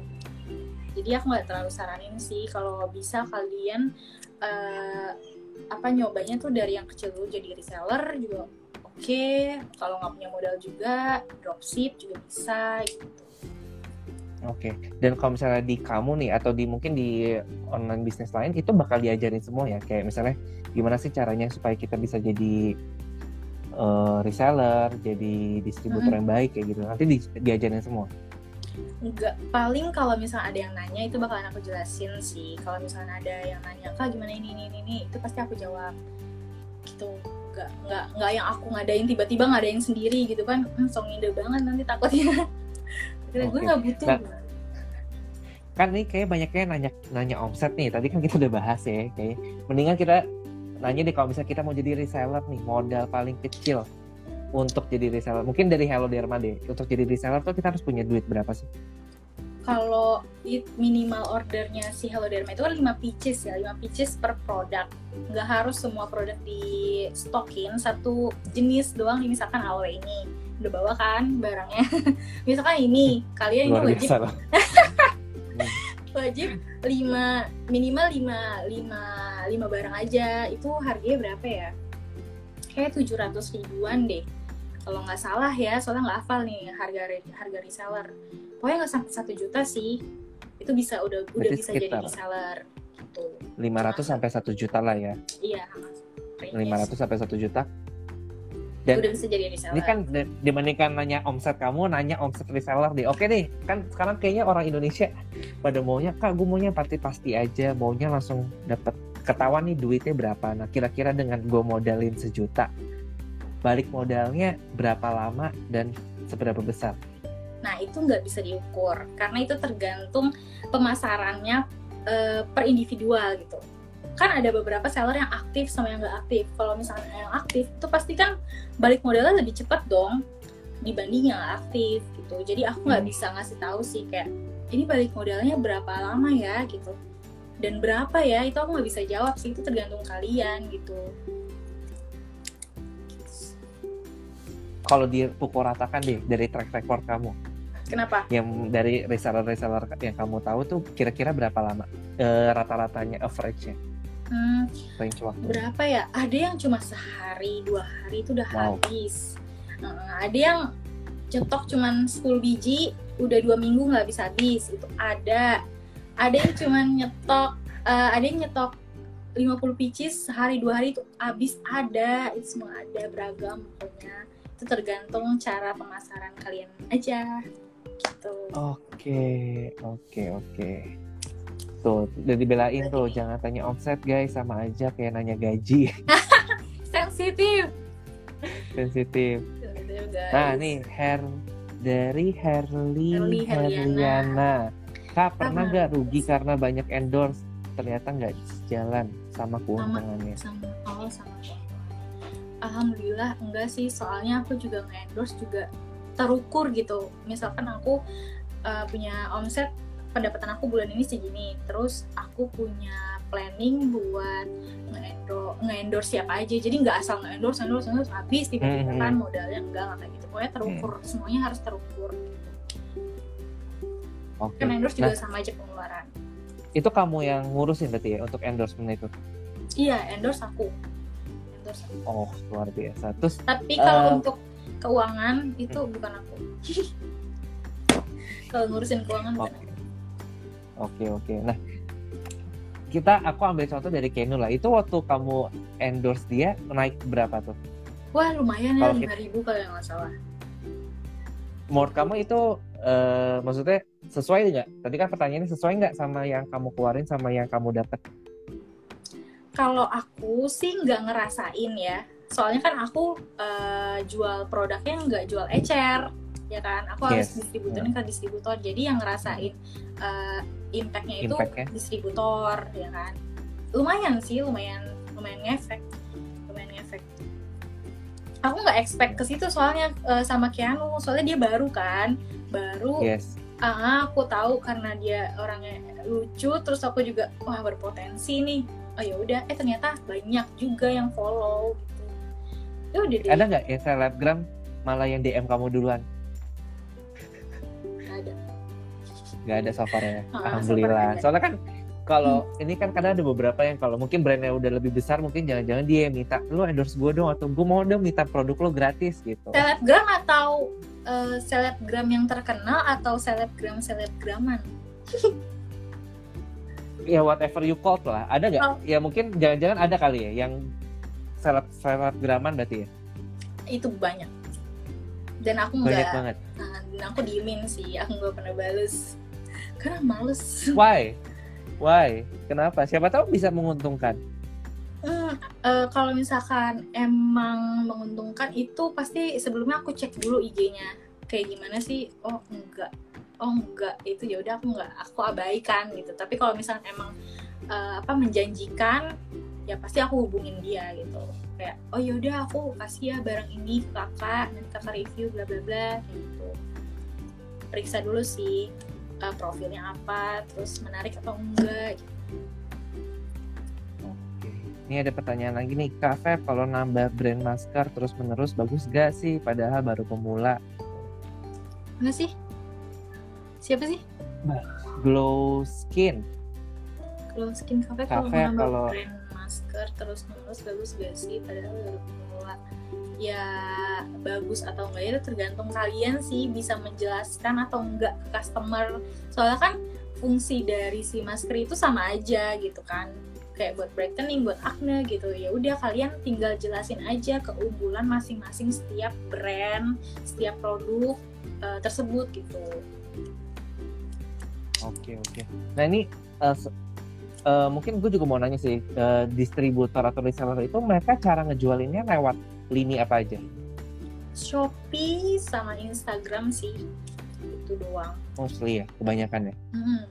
jadi aku nggak terlalu saranin sih kalau bisa kalian eh, apa nyobanya tuh dari yang kecil dulu jadi reseller juga oke kalau nggak punya modal juga dropship juga bisa gitu Oke. Dan kalau misalnya di kamu nih atau di mungkin di online bisnis lain itu bakal diajarin semua ya. Kayak misalnya gimana sih caranya supaya kita bisa jadi eh, reseller, jadi distributor yang baik kayak gitu. Nanti di- diajarin semua. Enggak, paling kalau misalnya ada yang nanya itu bakalan aku jelasin sih. Kalau misalnya ada yang nanya kak gimana ini ini ini, ini itu pasti aku jawab. Gitu. Enggak enggak enggak yang aku ngadain tiba-tiba ngadain sendiri gitu kan. Hmm, song ide banget nanti takutnya. [laughs] Kira gue nggak butuh. Nah, Kan nih kayak banyaknya nanya nanya omset nih. Tadi kan kita udah bahas ya. Kayak mendingan kita nanya deh kalau misalnya kita mau jadi reseller nih modal paling kecil untuk jadi reseller. Mungkin dari Hello Derma deh. Untuk jadi reseller tuh kita harus punya duit berapa sih? Kalau minimal ordernya si Hello Derma itu kan 5 pieces ya, 5 pieces per produk. Nggak harus semua produk di stokin satu jenis doang misalkan aloe ini udah bawa kan barangnya [laughs] misalkan ini kalian ini wajib. [laughs] wajib 5 minimal 5 5 lima lima barang aja itu harganya berapa ya kayak 700 ribuan deh kalau nggak salah ya soalnya nggak hafal nih harga harga reseller pokoknya nggak sampai satu juta sih itu bisa udah udah Berarti bisa jadi sekitar- reseller gitu 500 sampai 1 juta lah ya. iya range. 500 sampai 1 juta. Dan udah bisa jadi reseller ini kan di- dibandingkan nanya omset kamu, nanya omset reseller deh. Oke deh, kan sekarang kayaknya orang Indonesia pada maunya, kak gue maunya pasti-pasti aja, maunya langsung dapat ketahuan nih duitnya berapa. Nah kira-kira dengan gue modalin sejuta, balik modalnya berapa lama dan seberapa besar? Nah, itu nggak bisa diukur karena itu tergantung pemasarannya eh, per individual gitu. Kan ada beberapa seller yang aktif sama yang nggak aktif. Kalau misalnya yang aktif itu pasti kan balik modalnya lebih cepat dong dibanding yang aktif gitu. Jadi aku nggak Hmm. bisa ngasih tahu sih kayak ini balik modalnya berapa lama ya gitu. Dan berapa ya itu aku nggak bisa jawab sih itu tergantung kalian gitu. Kalau dipukul ratakan deh dari track record kamu, Kenapa? yang dari reseller-reseller yang kamu tahu tuh kira-kira berapa lama Eh, rata-ratanya average-nya Hmm, range waktu? berapa ya? Ada yang cuma sehari, dua hari itu udah Wow. habis. Nah, ada yang cetok cuman 10 biji, udah dua minggu nggak bisa habis. Itu ada. Ada yang cuman [laughs] nyetok, eh, ada yang nyetok 50 pieces sehari dua hari itu habis ada. Itu semua ada beragam pokoknya. Itu tergantung cara pemasaran kalian aja. Gitu. Oke, oke, oke. Tuh, udah dibelain tuh, jangan tanya omset guys, sama aja kayak nanya gaji, [laughs] Sensitif. sensitif. Nah, nih hair dari Herli Herli Herliana. Kak, pernah nggak rugi karena banyak endorse? Ternyata nggak sejalan sama keuntungannya. sama oh sama. Alhamdulillah enggak sih soalnya aku juga nge-endorse juga terukur gitu misalkan aku uh, punya omset pendapatan aku bulan ini segini terus aku punya planning buat nge-endorse, nge-endorse siapa aja jadi nggak asal nge-endorse endorse endorse habis tiba-tiba Mhm. kan modalnya enggak nggak kayak gitu pokoknya terukur semuanya harus terukur. Oke. kan endorse juga Nah, sama aja pengeluaran itu kamu yang ngurusin berarti ya untuk endorsement itu? iya endorse aku endorse aku Oh, luar biasa. Terus Tapi kalau Eh, untuk keuangan itu bukan aku. [laughs] kalau ngurusin keuangan bukan Oke. aku. Oke oke. Nah kita aku ambil contoh dari Kenu lah. Itu waktu kamu endorse dia naik berapa tuh? Wah lumayan ya lima ribu kalau nggak salah. Menurut kamu itu eh, maksudnya sesuai nggak? Tadi kan pertanyaannya sesuai nggak sama yang kamu keluarin sama yang kamu dapat? Kalau aku sih nggak ngerasain ya. Soalnya kan aku eh, jual produknya nggak jual ecer, ya kan? Aku harus Yes. distributorin ke distributor. Jadi yang ngerasain eh, impactnya itu Impact-nya. distributor, ya kan? Lumayan sih, lumayan lumayan ngefek, lumayan ngefek. Aku nggak expect ke situ soalnya eh, sama Keanu, soalnya dia baru kan, baru. Yes. Ah, aku tahu karena dia orangnya lucu, terus aku juga wah berpotensi nih. Oh ya udah, eh ternyata banyak juga yang follow gitu. Ya udah deh. Ada nggak yang selebgram malah yang DM kamu duluan? Ada. Nggak ada so far ya. Ah, so Alhamdulillah. ada. Soalnya kan kalau ini kan kadang ada beberapa yang kalau mungkin brandnya udah lebih besar mungkin jangan-jangan dia yang minta lu endorse gue dong atau gue mau dong minta produk lo gratis gitu. Selebgram atau eh, selebgram yang terkenal atau selebgram selebgraman? ya whatever you call lah ada nggak Oh. ya mungkin jangan-jangan ada kali ya yang seleb selebgraman berarti ya Itu banyak. Dan aku banyak nggak, banget nah, dan aku diemin sih, aku nggak pernah bales. Karena males. why? Why? Kenapa? Siapa tahu bisa menguntungkan. Hmm, eh, kalau misalkan emang menguntungkan itu pasti sebelumnya aku cek dulu IG-nya kayak gimana sih? Oh enggak. Oh enggak. Itu ya udah aku enggak. Aku abaikan gitu. Tapi kalau misalkan emang eh, apa menjanjikan ya pasti aku hubungin dia gitu. Kayak oh yaudah aku kasih ya barang ini ke kakak. Nanti kakak review bla bla bla gitu. Periksa dulu sih eh, profilnya apa terus menarik atau enggak gitu. Oke. Ini ada pertanyaan lagi nih, Kak Feb, kalau nambah brand masker terus menerus bagus gak sih? Padahal baru pemula. enggak sih siapa sih Glow Skin. Kalau skin cafe kalau Cafe nambah kalau- brand terus menerus bagus gak sih padahal baru pemula ya bagus atau enggak itu tergantung kalian sih bisa menjelaskan atau enggak ke customer. Soalnya kan fungsi dari si masker itu sama aja gitu kan. Kayak buat brightening buat acne gitu. Ya udah kalian tinggal jelasin aja keunggulan masing-masing setiap brand setiap produk uh, tersebut gitu. Oke oke. Nah ini uh, uh, mungkin gue juga mau nanya sih uh, distributor atau reseller itu mereka cara ngejualinnya lewat lini apa aja? Shopee sama Instagram sih itu doang. Mostly ya kebanyakan ya? Hmm,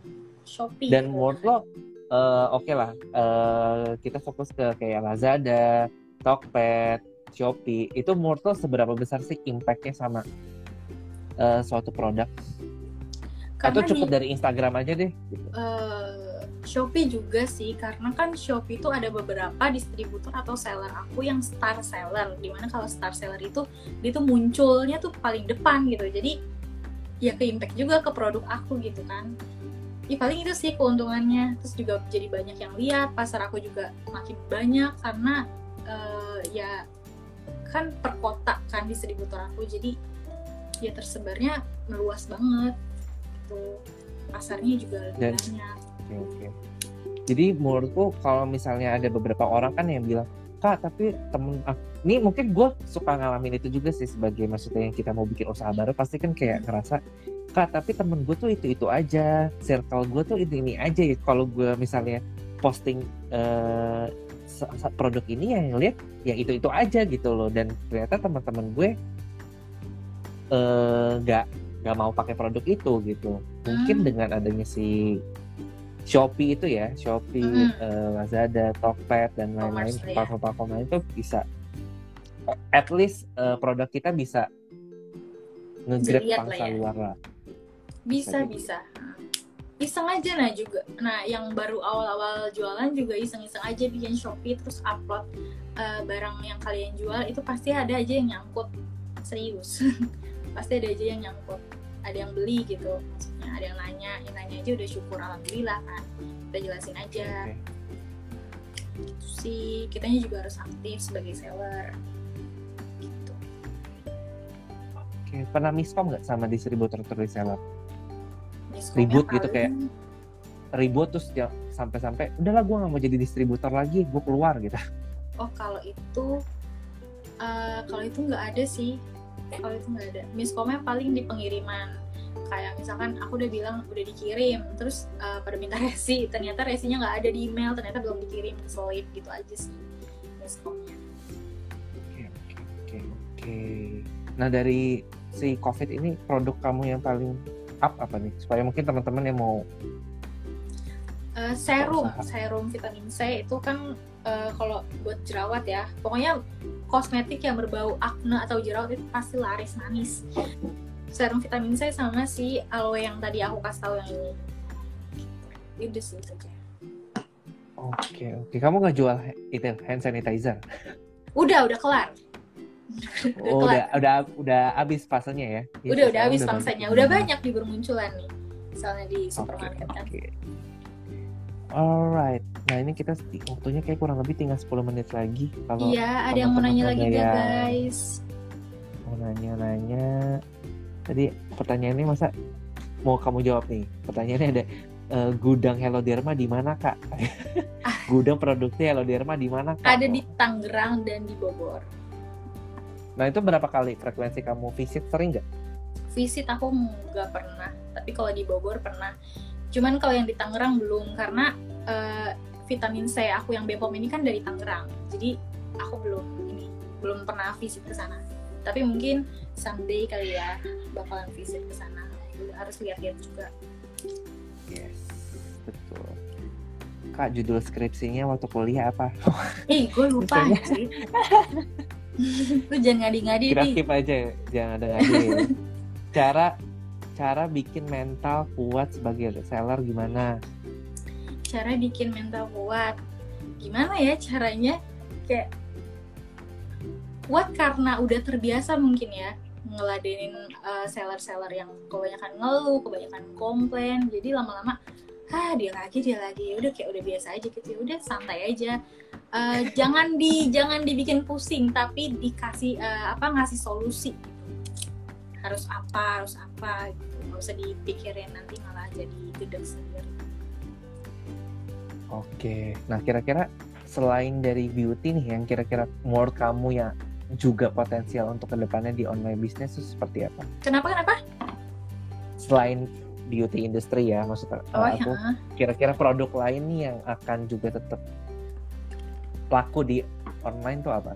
Shopee dan menurut lo uh, oke okay lah uh, kita fokus ke kayak Lazada Tokped Shopee. Itu menurut lo seberapa besar sih impactnya sama uh, suatu produk? Karena atau cukup di, dari Instagram aja deh gitu. uh, Shopee juga sih karena kan Shopee itu ada beberapa distributor atau seller aku yang star seller di mana kalau star seller itu dia tuh munculnya tuh paling depan gitu. Jadi ya ke impact juga ke produk aku gitu kan. Ya paling itu sih keuntungannya. Terus juga jadi banyak yang lihat pasar aku juga makin banyak karena uh, ya kan per kota kan distributor aku. Jadi ya tersebarnya meluas banget gitu. Pasarnya juga lebih Dan, banyak okay, okay. jadi menurutku kalau misalnya ada beberapa orang kan yang bilang kak tapi temen ah, ini mungkin gue suka ngalamin itu juga sih sebagai maksudnya yang kita mau bikin usaha baru pasti kan kayak ngerasa kak tapi temen gue tuh itu itu aja circle gue tuh ini ini aja ya kalau gue misalnya posting uh, produk ini yang lihat ya itu itu aja gitu loh dan ternyata teman-teman gue eh, nggak uh, nggak mau pakai produk itu gitu mungkin hmm. dengan adanya si Shopee itu ya Shopee hmm. uh, Lazada Tokped dan lain-lain ya. platform-platform lain itu bisa. At least uh, produk kita bisa ngegrab pangsa ya. luar lah. Bisa bisa. Iseng aja nah juga. Nah yang baru awal-awal jualan juga iseng-iseng aja bikin Shopee terus upload uh, barang yang kalian jual itu pasti ada aja yang nyangkut. Serius. [laughs] Pasti ada aja yang nyangkut ada yang beli gitu. Maksudnya ada yang nanya yang nanya aja udah syukur alhamdulillah kan. Kita jelasin aja. Okay. gitu sih. Kitanya juga harus aktif sebagai seller. Gitu. Oke okay. pernah miskom nggak sama distributor atau reseller ribut gitu kayak ribut terus ya sampai-sampai udahlah gue nggak mau jadi distributor lagi gue keluar gitu. Oh kalau itu uh, kalau itu nggak ada sih kalau itu nggak ada. Miskomnya paling di pengiriman. Kayak misalkan aku udah bilang udah dikirim. Terus uh, pada minta [laughs] resi. Ternyata resinya nggak ada di email. Ternyata belum dikirim solid gitu aja sih miskomnya oke oke oke oke. Nah dari si covid ini produk kamu yang paling up apa nih? Supaya mungkin teman-teman yang mau uh, serum. Serum vitamin C itu kan uh, kalau buat jerawat ya pokoknya kosmetik yang berbau akne atau jerawat itu pasti laris manis serum vitamin C sama si aloe yang tadi aku kasih tahu yang ini itu sih saja oke oke kamu nggak jual itu hand sanitizer udah udah kelar udah, oh, udah udah udah habis fasenya ya? ya udah udah habis fasenya. Udah banyak di bermunculan nih. Misalnya di supermarket okay, kan. Okay. Alright, nah ini kita waktunya kayak kurang lebih tinggal 10 menit lagi. Kalau iya, ada yang mau nanya lagi ya, guys. Mau nanya-nanya. Tadi pertanyaannya masa mau kamu jawab nih? Pertanyaannya ada uh, gudang Hello Derma di mana kak? [laughs] Gudang produksi Hello Derma di mana kak? Ada di Tangerang dan di Bogor. Nah itu berapa kali frekuensi kamu visit sering nggak? Visit aku nggak pernah, tapi kalau di Bogor pernah. Cuman kalau yang di Tangerang belum karena uh, vitamin C aku yang Bepom ini kan dari Tangerang, jadi aku belum ini belum pernah visit ke sana. Tapi mungkin someday kali ya bakalan visit ke sana. Harus lihat-lihat juga. Yes, betul. Kak, judul skripsinya waktu kuliah apa? [laughs] Ih, gue lupa sih. lu [laughs] jangan ngadi-ngadi kreatif aja jangan ada ngadi [laughs] cara cara bikin mental kuat sebagai seller gimana? Cara bikin mental kuat. Gimana ya caranya? Kayak kuat karena udah terbiasa mungkin ya ngeladenin uh, seller-seller yang kebanyakan ngeluh, kebanyakan komplain. Jadi lama-lama ah dia lagi dia lagi. Udah kayak udah biasa aja gitu. Ya udah santai aja. Uh, jangan di jangan dibikin pusing tapi dikasih uh, apa ngasih solusi. Harus apa harus apa gitu nggak usah dipikirin nanti malah jadi gede sendiri oke nah kira-kira selain dari beauty nih yang kira-kira menurut kamu yang juga potensial untuk ke depannya di online bisnis itu seperti apa? Kenapa kenapa? Selain beauty industry ya maksudnya oh, aku ya. kira-kira produk lain nih yang akan juga tetap laku di online tuh apa?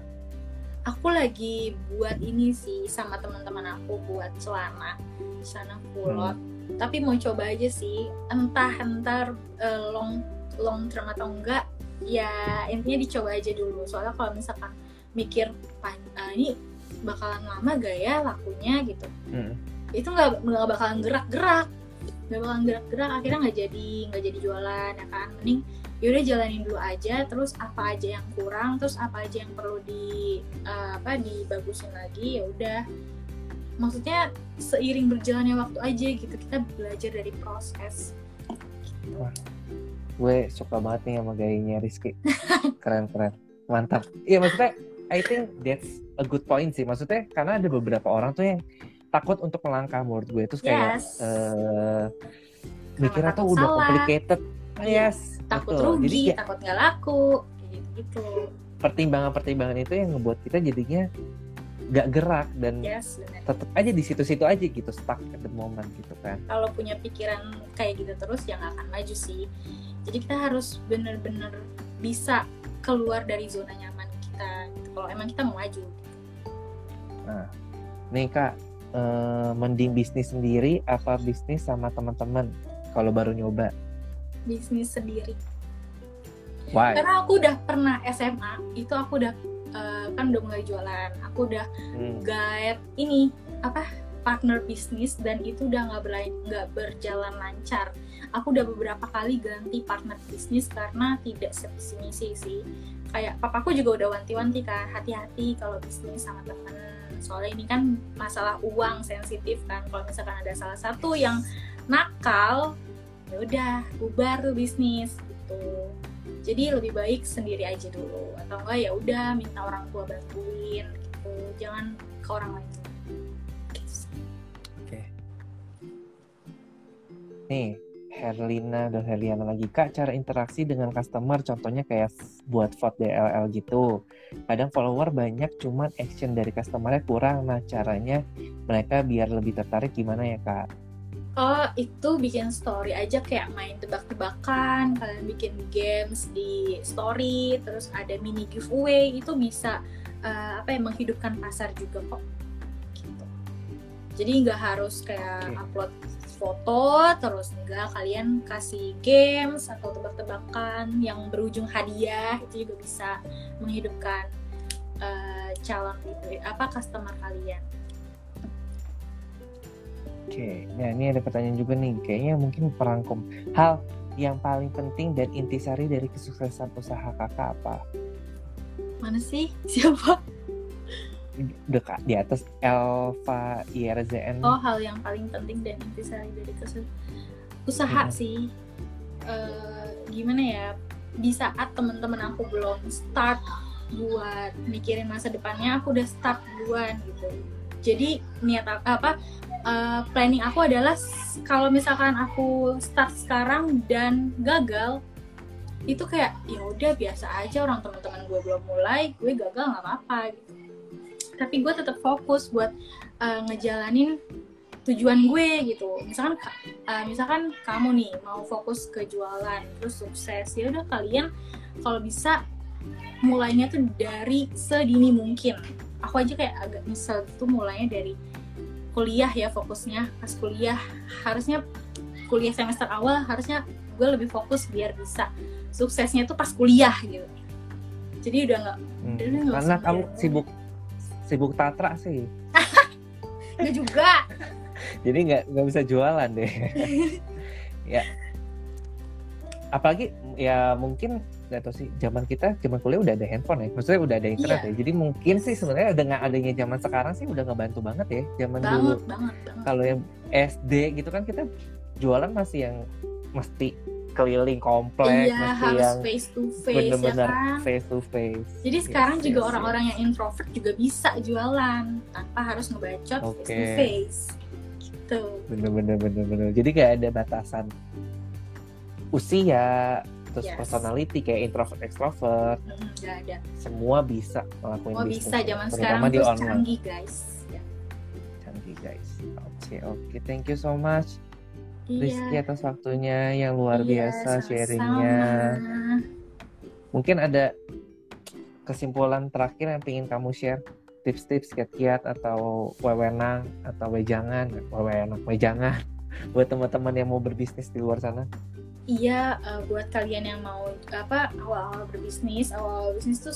Aku lagi buat ini sih sama teman-teman aku buat celana celana kulot. Hmm. Tapi mau coba aja sih, entah entar uh, long long term atau enggak, ya intinya dicoba aja dulu. Soalnya kalau misalkan mikir uh, ini bakalan lama gak ya lakunya gitu, hmm. itu nggak nggak bakalan gerak-gerak gak bakalan gerak-gerak akhirnya nggak jadi nggak jadi jualan ya kan mending yaudah jalanin dulu aja terus apa aja yang kurang terus apa aja yang perlu di uh, apa dibagusin lagi ya udah. Maksudnya seiring berjalannya waktu aja gitu kita belajar dari proses. Wah, gue suka banget nih sama gayanya Rizky. [laughs] Keren keren. Mantap. Iya maksudnya I think that's a good point sih. Maksudnya karena ada beberapa orang tuh yang takut untuk melangkah menurut gue. Itu kayak yes. uh, mikirnya tuh udah complicated. iya. Yes takut betul. rugi Jadi, ya, takut nggak laku gitu pertimbangan-pertimbangan itu yang ngebuat kita jadinya gak gerak dan yes, tetap aja di situ-situ aja gitu stuck at the moment gitu kan kalau punya pikiran kayak gitu terus ya gak akan maju sih jadi kita harus bener-bener bisa keluar dari zona nyaman kita gitu. kalau emang kita mau maju gitu. nah nih kak uh, mending bisnis sendiri apa bisnis sama teman-teman kalau baru nyoba? Bisnis sendiri. Why? Karena aku udah pernah SMA, itu aku udah uh, kan udah mulai jualan, aku udah hmm. guide ini apa partner bisnis dan itu udah nggak nggak berjalan lancar. Aku udah beberapa kali ganti partner bisnis karena tidak sevisi misi sih. Kayak papaku juga udah wanti-wanti kan, hati-hati kalau bisnis sama temen soalnya ini kan masalah uang sensitif kan kalau misalkan ada salah satu yang nakal ya udah bubar tuh bisnis gitu. Jadi lebih baik sendiri aja dulu. Atau enggak ya udah minta orang tua bantuin gitu. Jangan ke orang lain. Gitu oke. Nih Herlina dan Herliana lagi. Kak cara interaksi dengan customer contohnya kayak buat vote DLL gitu. Kadang follower banyak cuman action dari customernya kurang. Nah caranya mereka biar lebih tertarik gimana ya kak Oh itu bikin story aja kayak main tebak-tebakan kalian bikin games di story terus ada mini giveaway itu bisa uh, apa ya menghidupkan pasar juga kok gitu. jadi nggak harus kayak okay. upload foto terus enggak kalian kasih games atau tebak-tebakan yang berujung hadiah itu juga bisa menghidupkan uh, calon apa customer kalian. Oke, nah ini ada pertanyaan juga nih, kayaknya mungkin perangkum hal yang paling penting dan intisari dari kesuksesan usaha kakak apa? Mana sih? Siapa? dekat di atas Elva IRZN. Oh, hal yang paling penting dan intisari dari kesu usaha hmm. sih. Uh, gimana ya? Di saat teman-teman aku belum start buat mikirin masa depannya, aku udah start duluan gitu. Jadi niat apa uh, planning aku adalah kalau misalkan aku start sekarang dan gagal, itu kayak ya udah biasa aja orang teman-teman gue belum mulai, gue gagal nggak apa-apa gitu. Tapi gue tetap fokus buat uh, ngejalanin tujuan gue gitu. Misalkan uh, misalkan kamu nih mau fokus ke jualan terus sukses ya udah kalian kalau bisa mulainya tuh dari sedini mungkin. Aku aja kayak agak misal tuh mulainya dari kuliah ya fokusnya pas kuliah. Harusnya kuliah semester awal harusnya gue lebih fokus biar bisa suksesnya tuh pas kuliah gitu. Jadi udah nggak hmm, karena kamu sibuk sibuk tatra sih. [laughs] Enggak juga. Jadi nggak nggak bisa jualan deh. [laughs] Ya. Apalagi ya mungkin nggak tahu sih zaman kita zaman kuliah udah ada handphone ya maksudnya udah ada internet iya. ya. Jadi mungkin sih sebenarnya dengan adanya zaman sekarang sih udah ngebantu banget ya zaman banget, dulu. banget, banget. kalau yang SD gitu kan kita jualan masih yang mesti keliling komplek iya mesti harus yang face to face bener-bener ya kan? face to face. Jadi Yes, sekarang juga yes, orang-orang yang introvert juga bisa jualan tanpa harus ngebacot face to face. Gitu. Bener-bener bener-bener. Jadi kayak ada batasan usia terus Yes. personality kayak introvert extrovert. Mm, nggak ada. Semua bisa ngelakuin oh bisnis bisa. zaman terutama sekarang di online. canggih guys. Ya. canggih guys. Oke oke. Thank you so much. Iya. Rizky atas waktunya yang luar Iya, biasa sharingnya. Mungkin ada kesimpulan terakhir yang ingin kamu share? Tips-tips kiat-kiat atau wewenang atau wejangan? Wewenang wejangan. [laughs] Buat teman-teman yang mau berbisnis di luar sana Iya, eh, buat kalian yang mau apa awal-awal berbisnis, awal bisnis tuh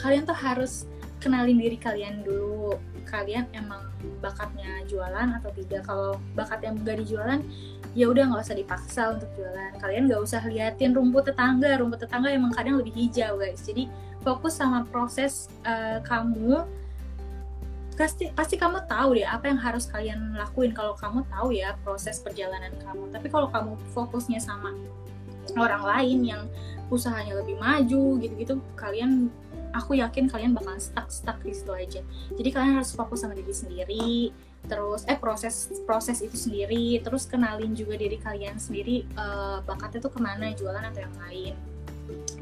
kalian tuh harus kenalin diri kalian dulu. Kalian emang bakatnya jualan atau tidak? Kalau bakatnya nggak dijualan, ya udah nggak usah dipaksa untuk jualan. Kalian nggak usah liatin rumput tetangga. Rumput tetangga emang kadang lebih hijau guys. Jadi fokus sama proses eh, kamu. Pasti pasti kamu tahu deh apa yang harus kalian lakuin kalau kamu tahu ya proses perjalanan kamu. Tapi kalau kamu fokusnya sama orang lain yang usahanya lebih maju gitu-gitu, kalian aku yakin kalian bakal stuck stuck di situ aja. Jadi kalian harus fokus sama diri sendiri, terus eh proses proses itu sendiri, terus kenalin juga diri kalian sendiri eh, bakatnya tuh ke mana jualan atau yang lain.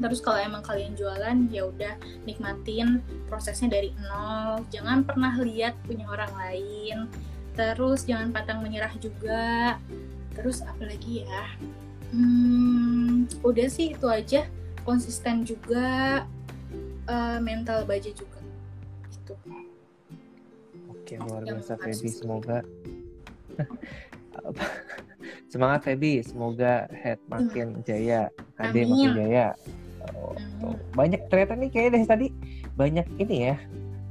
Terus kalau emang kalian jualan ya udah nikmatin prosesnya dari nol. Jangan pernah lihat punya orang lain. Terus jangan pantang menyerah juga. Terus apa lagi ya? Hmm, udah sih itu aja. Konsisten juga, eh, mental baja juga. Gitu. Oke, luar biasa Feby. Semoga? [laughs] [laughs] semangat Feby. Semoga head makin jaya, HD makin jaya. Oh. Banyak ternyata nih kayaknya dari tadi banyak ini ya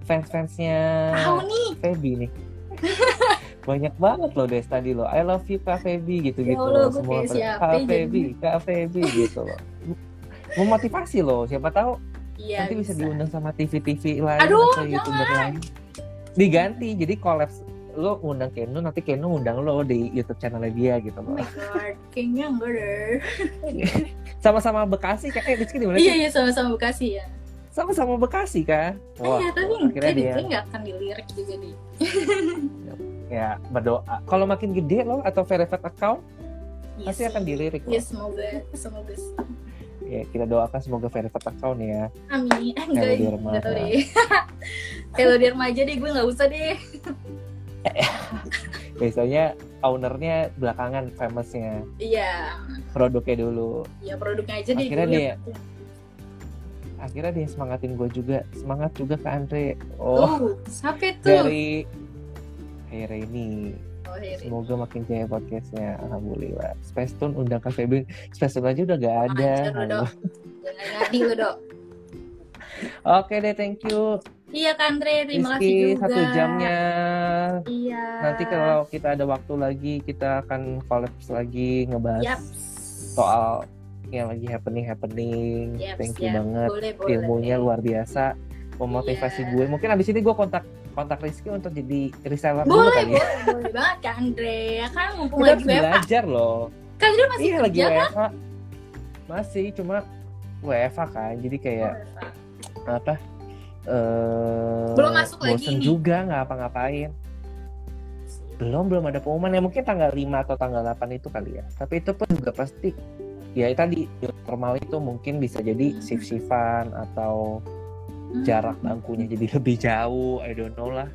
fans-fansnya. Feby nih. [laughs] banyak banget loh dari tadi loh. I love you Kak Feby gitu-gitu Ya Allah, loh. Semua Kak ya Feby, Kak Feby gitu loh. Memotivasi loh. Siapa tahu Iya. nanti bisa bisa. diundang sama TV-TV lain Aduh, atau youtuber lain diganti jadi kolaps lo undang Keno nanti Keno undang lo di YouTube channelnya dia gitu Oh loh my god, kayaknya enggak deh. [laughs] sama-sama Bekasi kan eh Rizky di mana Iya iya sama-sama Bekasi ya. sama-sama Bekasi kan Iya tapi akhirnya dia nggak akan dilirik juga nih. [laughs] ya berdoa kalau makin gede lo atau verified account Iya pasti akan dilirik Iya loh semoga semoga ya kita doakan semoga verified account ya Amin. Eh enggak, Kalau di enggak tahu deh. Kalau di remaja deh gue nggak usah deh. [laughs] [laughs] biasanya ownernya belakangan famousnya. Iya, produknya dulu. Ya produknya aja deh. Akhirnya dia- akhirnya dia semangatin gue juga. Semangat juga ke Andre. Oh. Oh, siapa itu? dari Hey Reni Oh, Heri. semoga makin jaya podcastnya. Alhamdulillah. Space Tune undang Kak Feby Space Tune aja udah gak ada. Anjir. Jangan ngadi lu, Dok. [laughs] oke deh thank you Iya kan, Andre. Terima kasih Rizky juga. satu jamnya Iya. nanti kalau kita ada waktu lagi kita akan collapse lagi ngebahas Yap. soal yang lagi happening happening Yap, thank you siap. banget Boleh, boleh. ilmunya luar biasa memotivasi Iya. gue mungkin abis ini gue kontak kontak Rizky untuk jadi reseller dulu Boleh, kali ya boleh, boleh banget Kak Andre. Ya kan mumpung kita lagi WFH. belajar loh Kak Andre masih iya lagi kerja kan? WFH masih cuma WFH kan jadi kayak Oh, apa eh Belum masuk lagi bosen nih. juga nggak apa-ngapain belum belum ada pengumuman ya mungkin tanggal 5 atau tanggal 8 itu kali ya tapi itu pun juga pasti ya tadi normal itu mungkin bisa jadi Hmm. shift shiftan atau Hmm. jarak bangkunya jadi [laughs] lebih jauh I don't know lah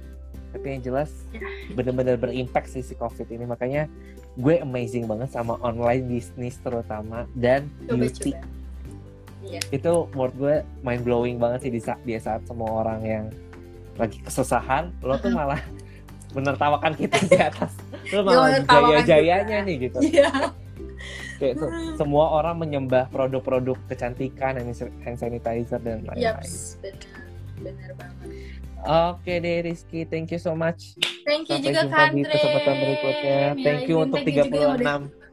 tapi yang jelas Ya. bener-bener berimpact sih si covid ini makanya gue amazing banget sama online bisnis terutama dan beauty. Iya. itu menurut gue mind blowing banget sih di saat, di saat semua orang yang lagi kesusahan lo tuh malah [laughs] menertawakan kita di atas lo malah jaya-jayanya kita. nih gitu Iya. kayak se- semua orang menyembah produk-produk kecantikan hand sanitizer dan lain-lain Yaps, benar. Benar banget. oke deh Rizky thank you so much Thank you sampai juga jumpa Kak di kesempatan berikutnya thank you untuk thank you juga yang udah- 36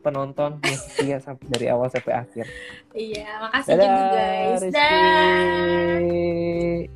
penonton yang setia sampai dari awal sampai akhir Iya, makasih juga dadah guys. Rizky Dah.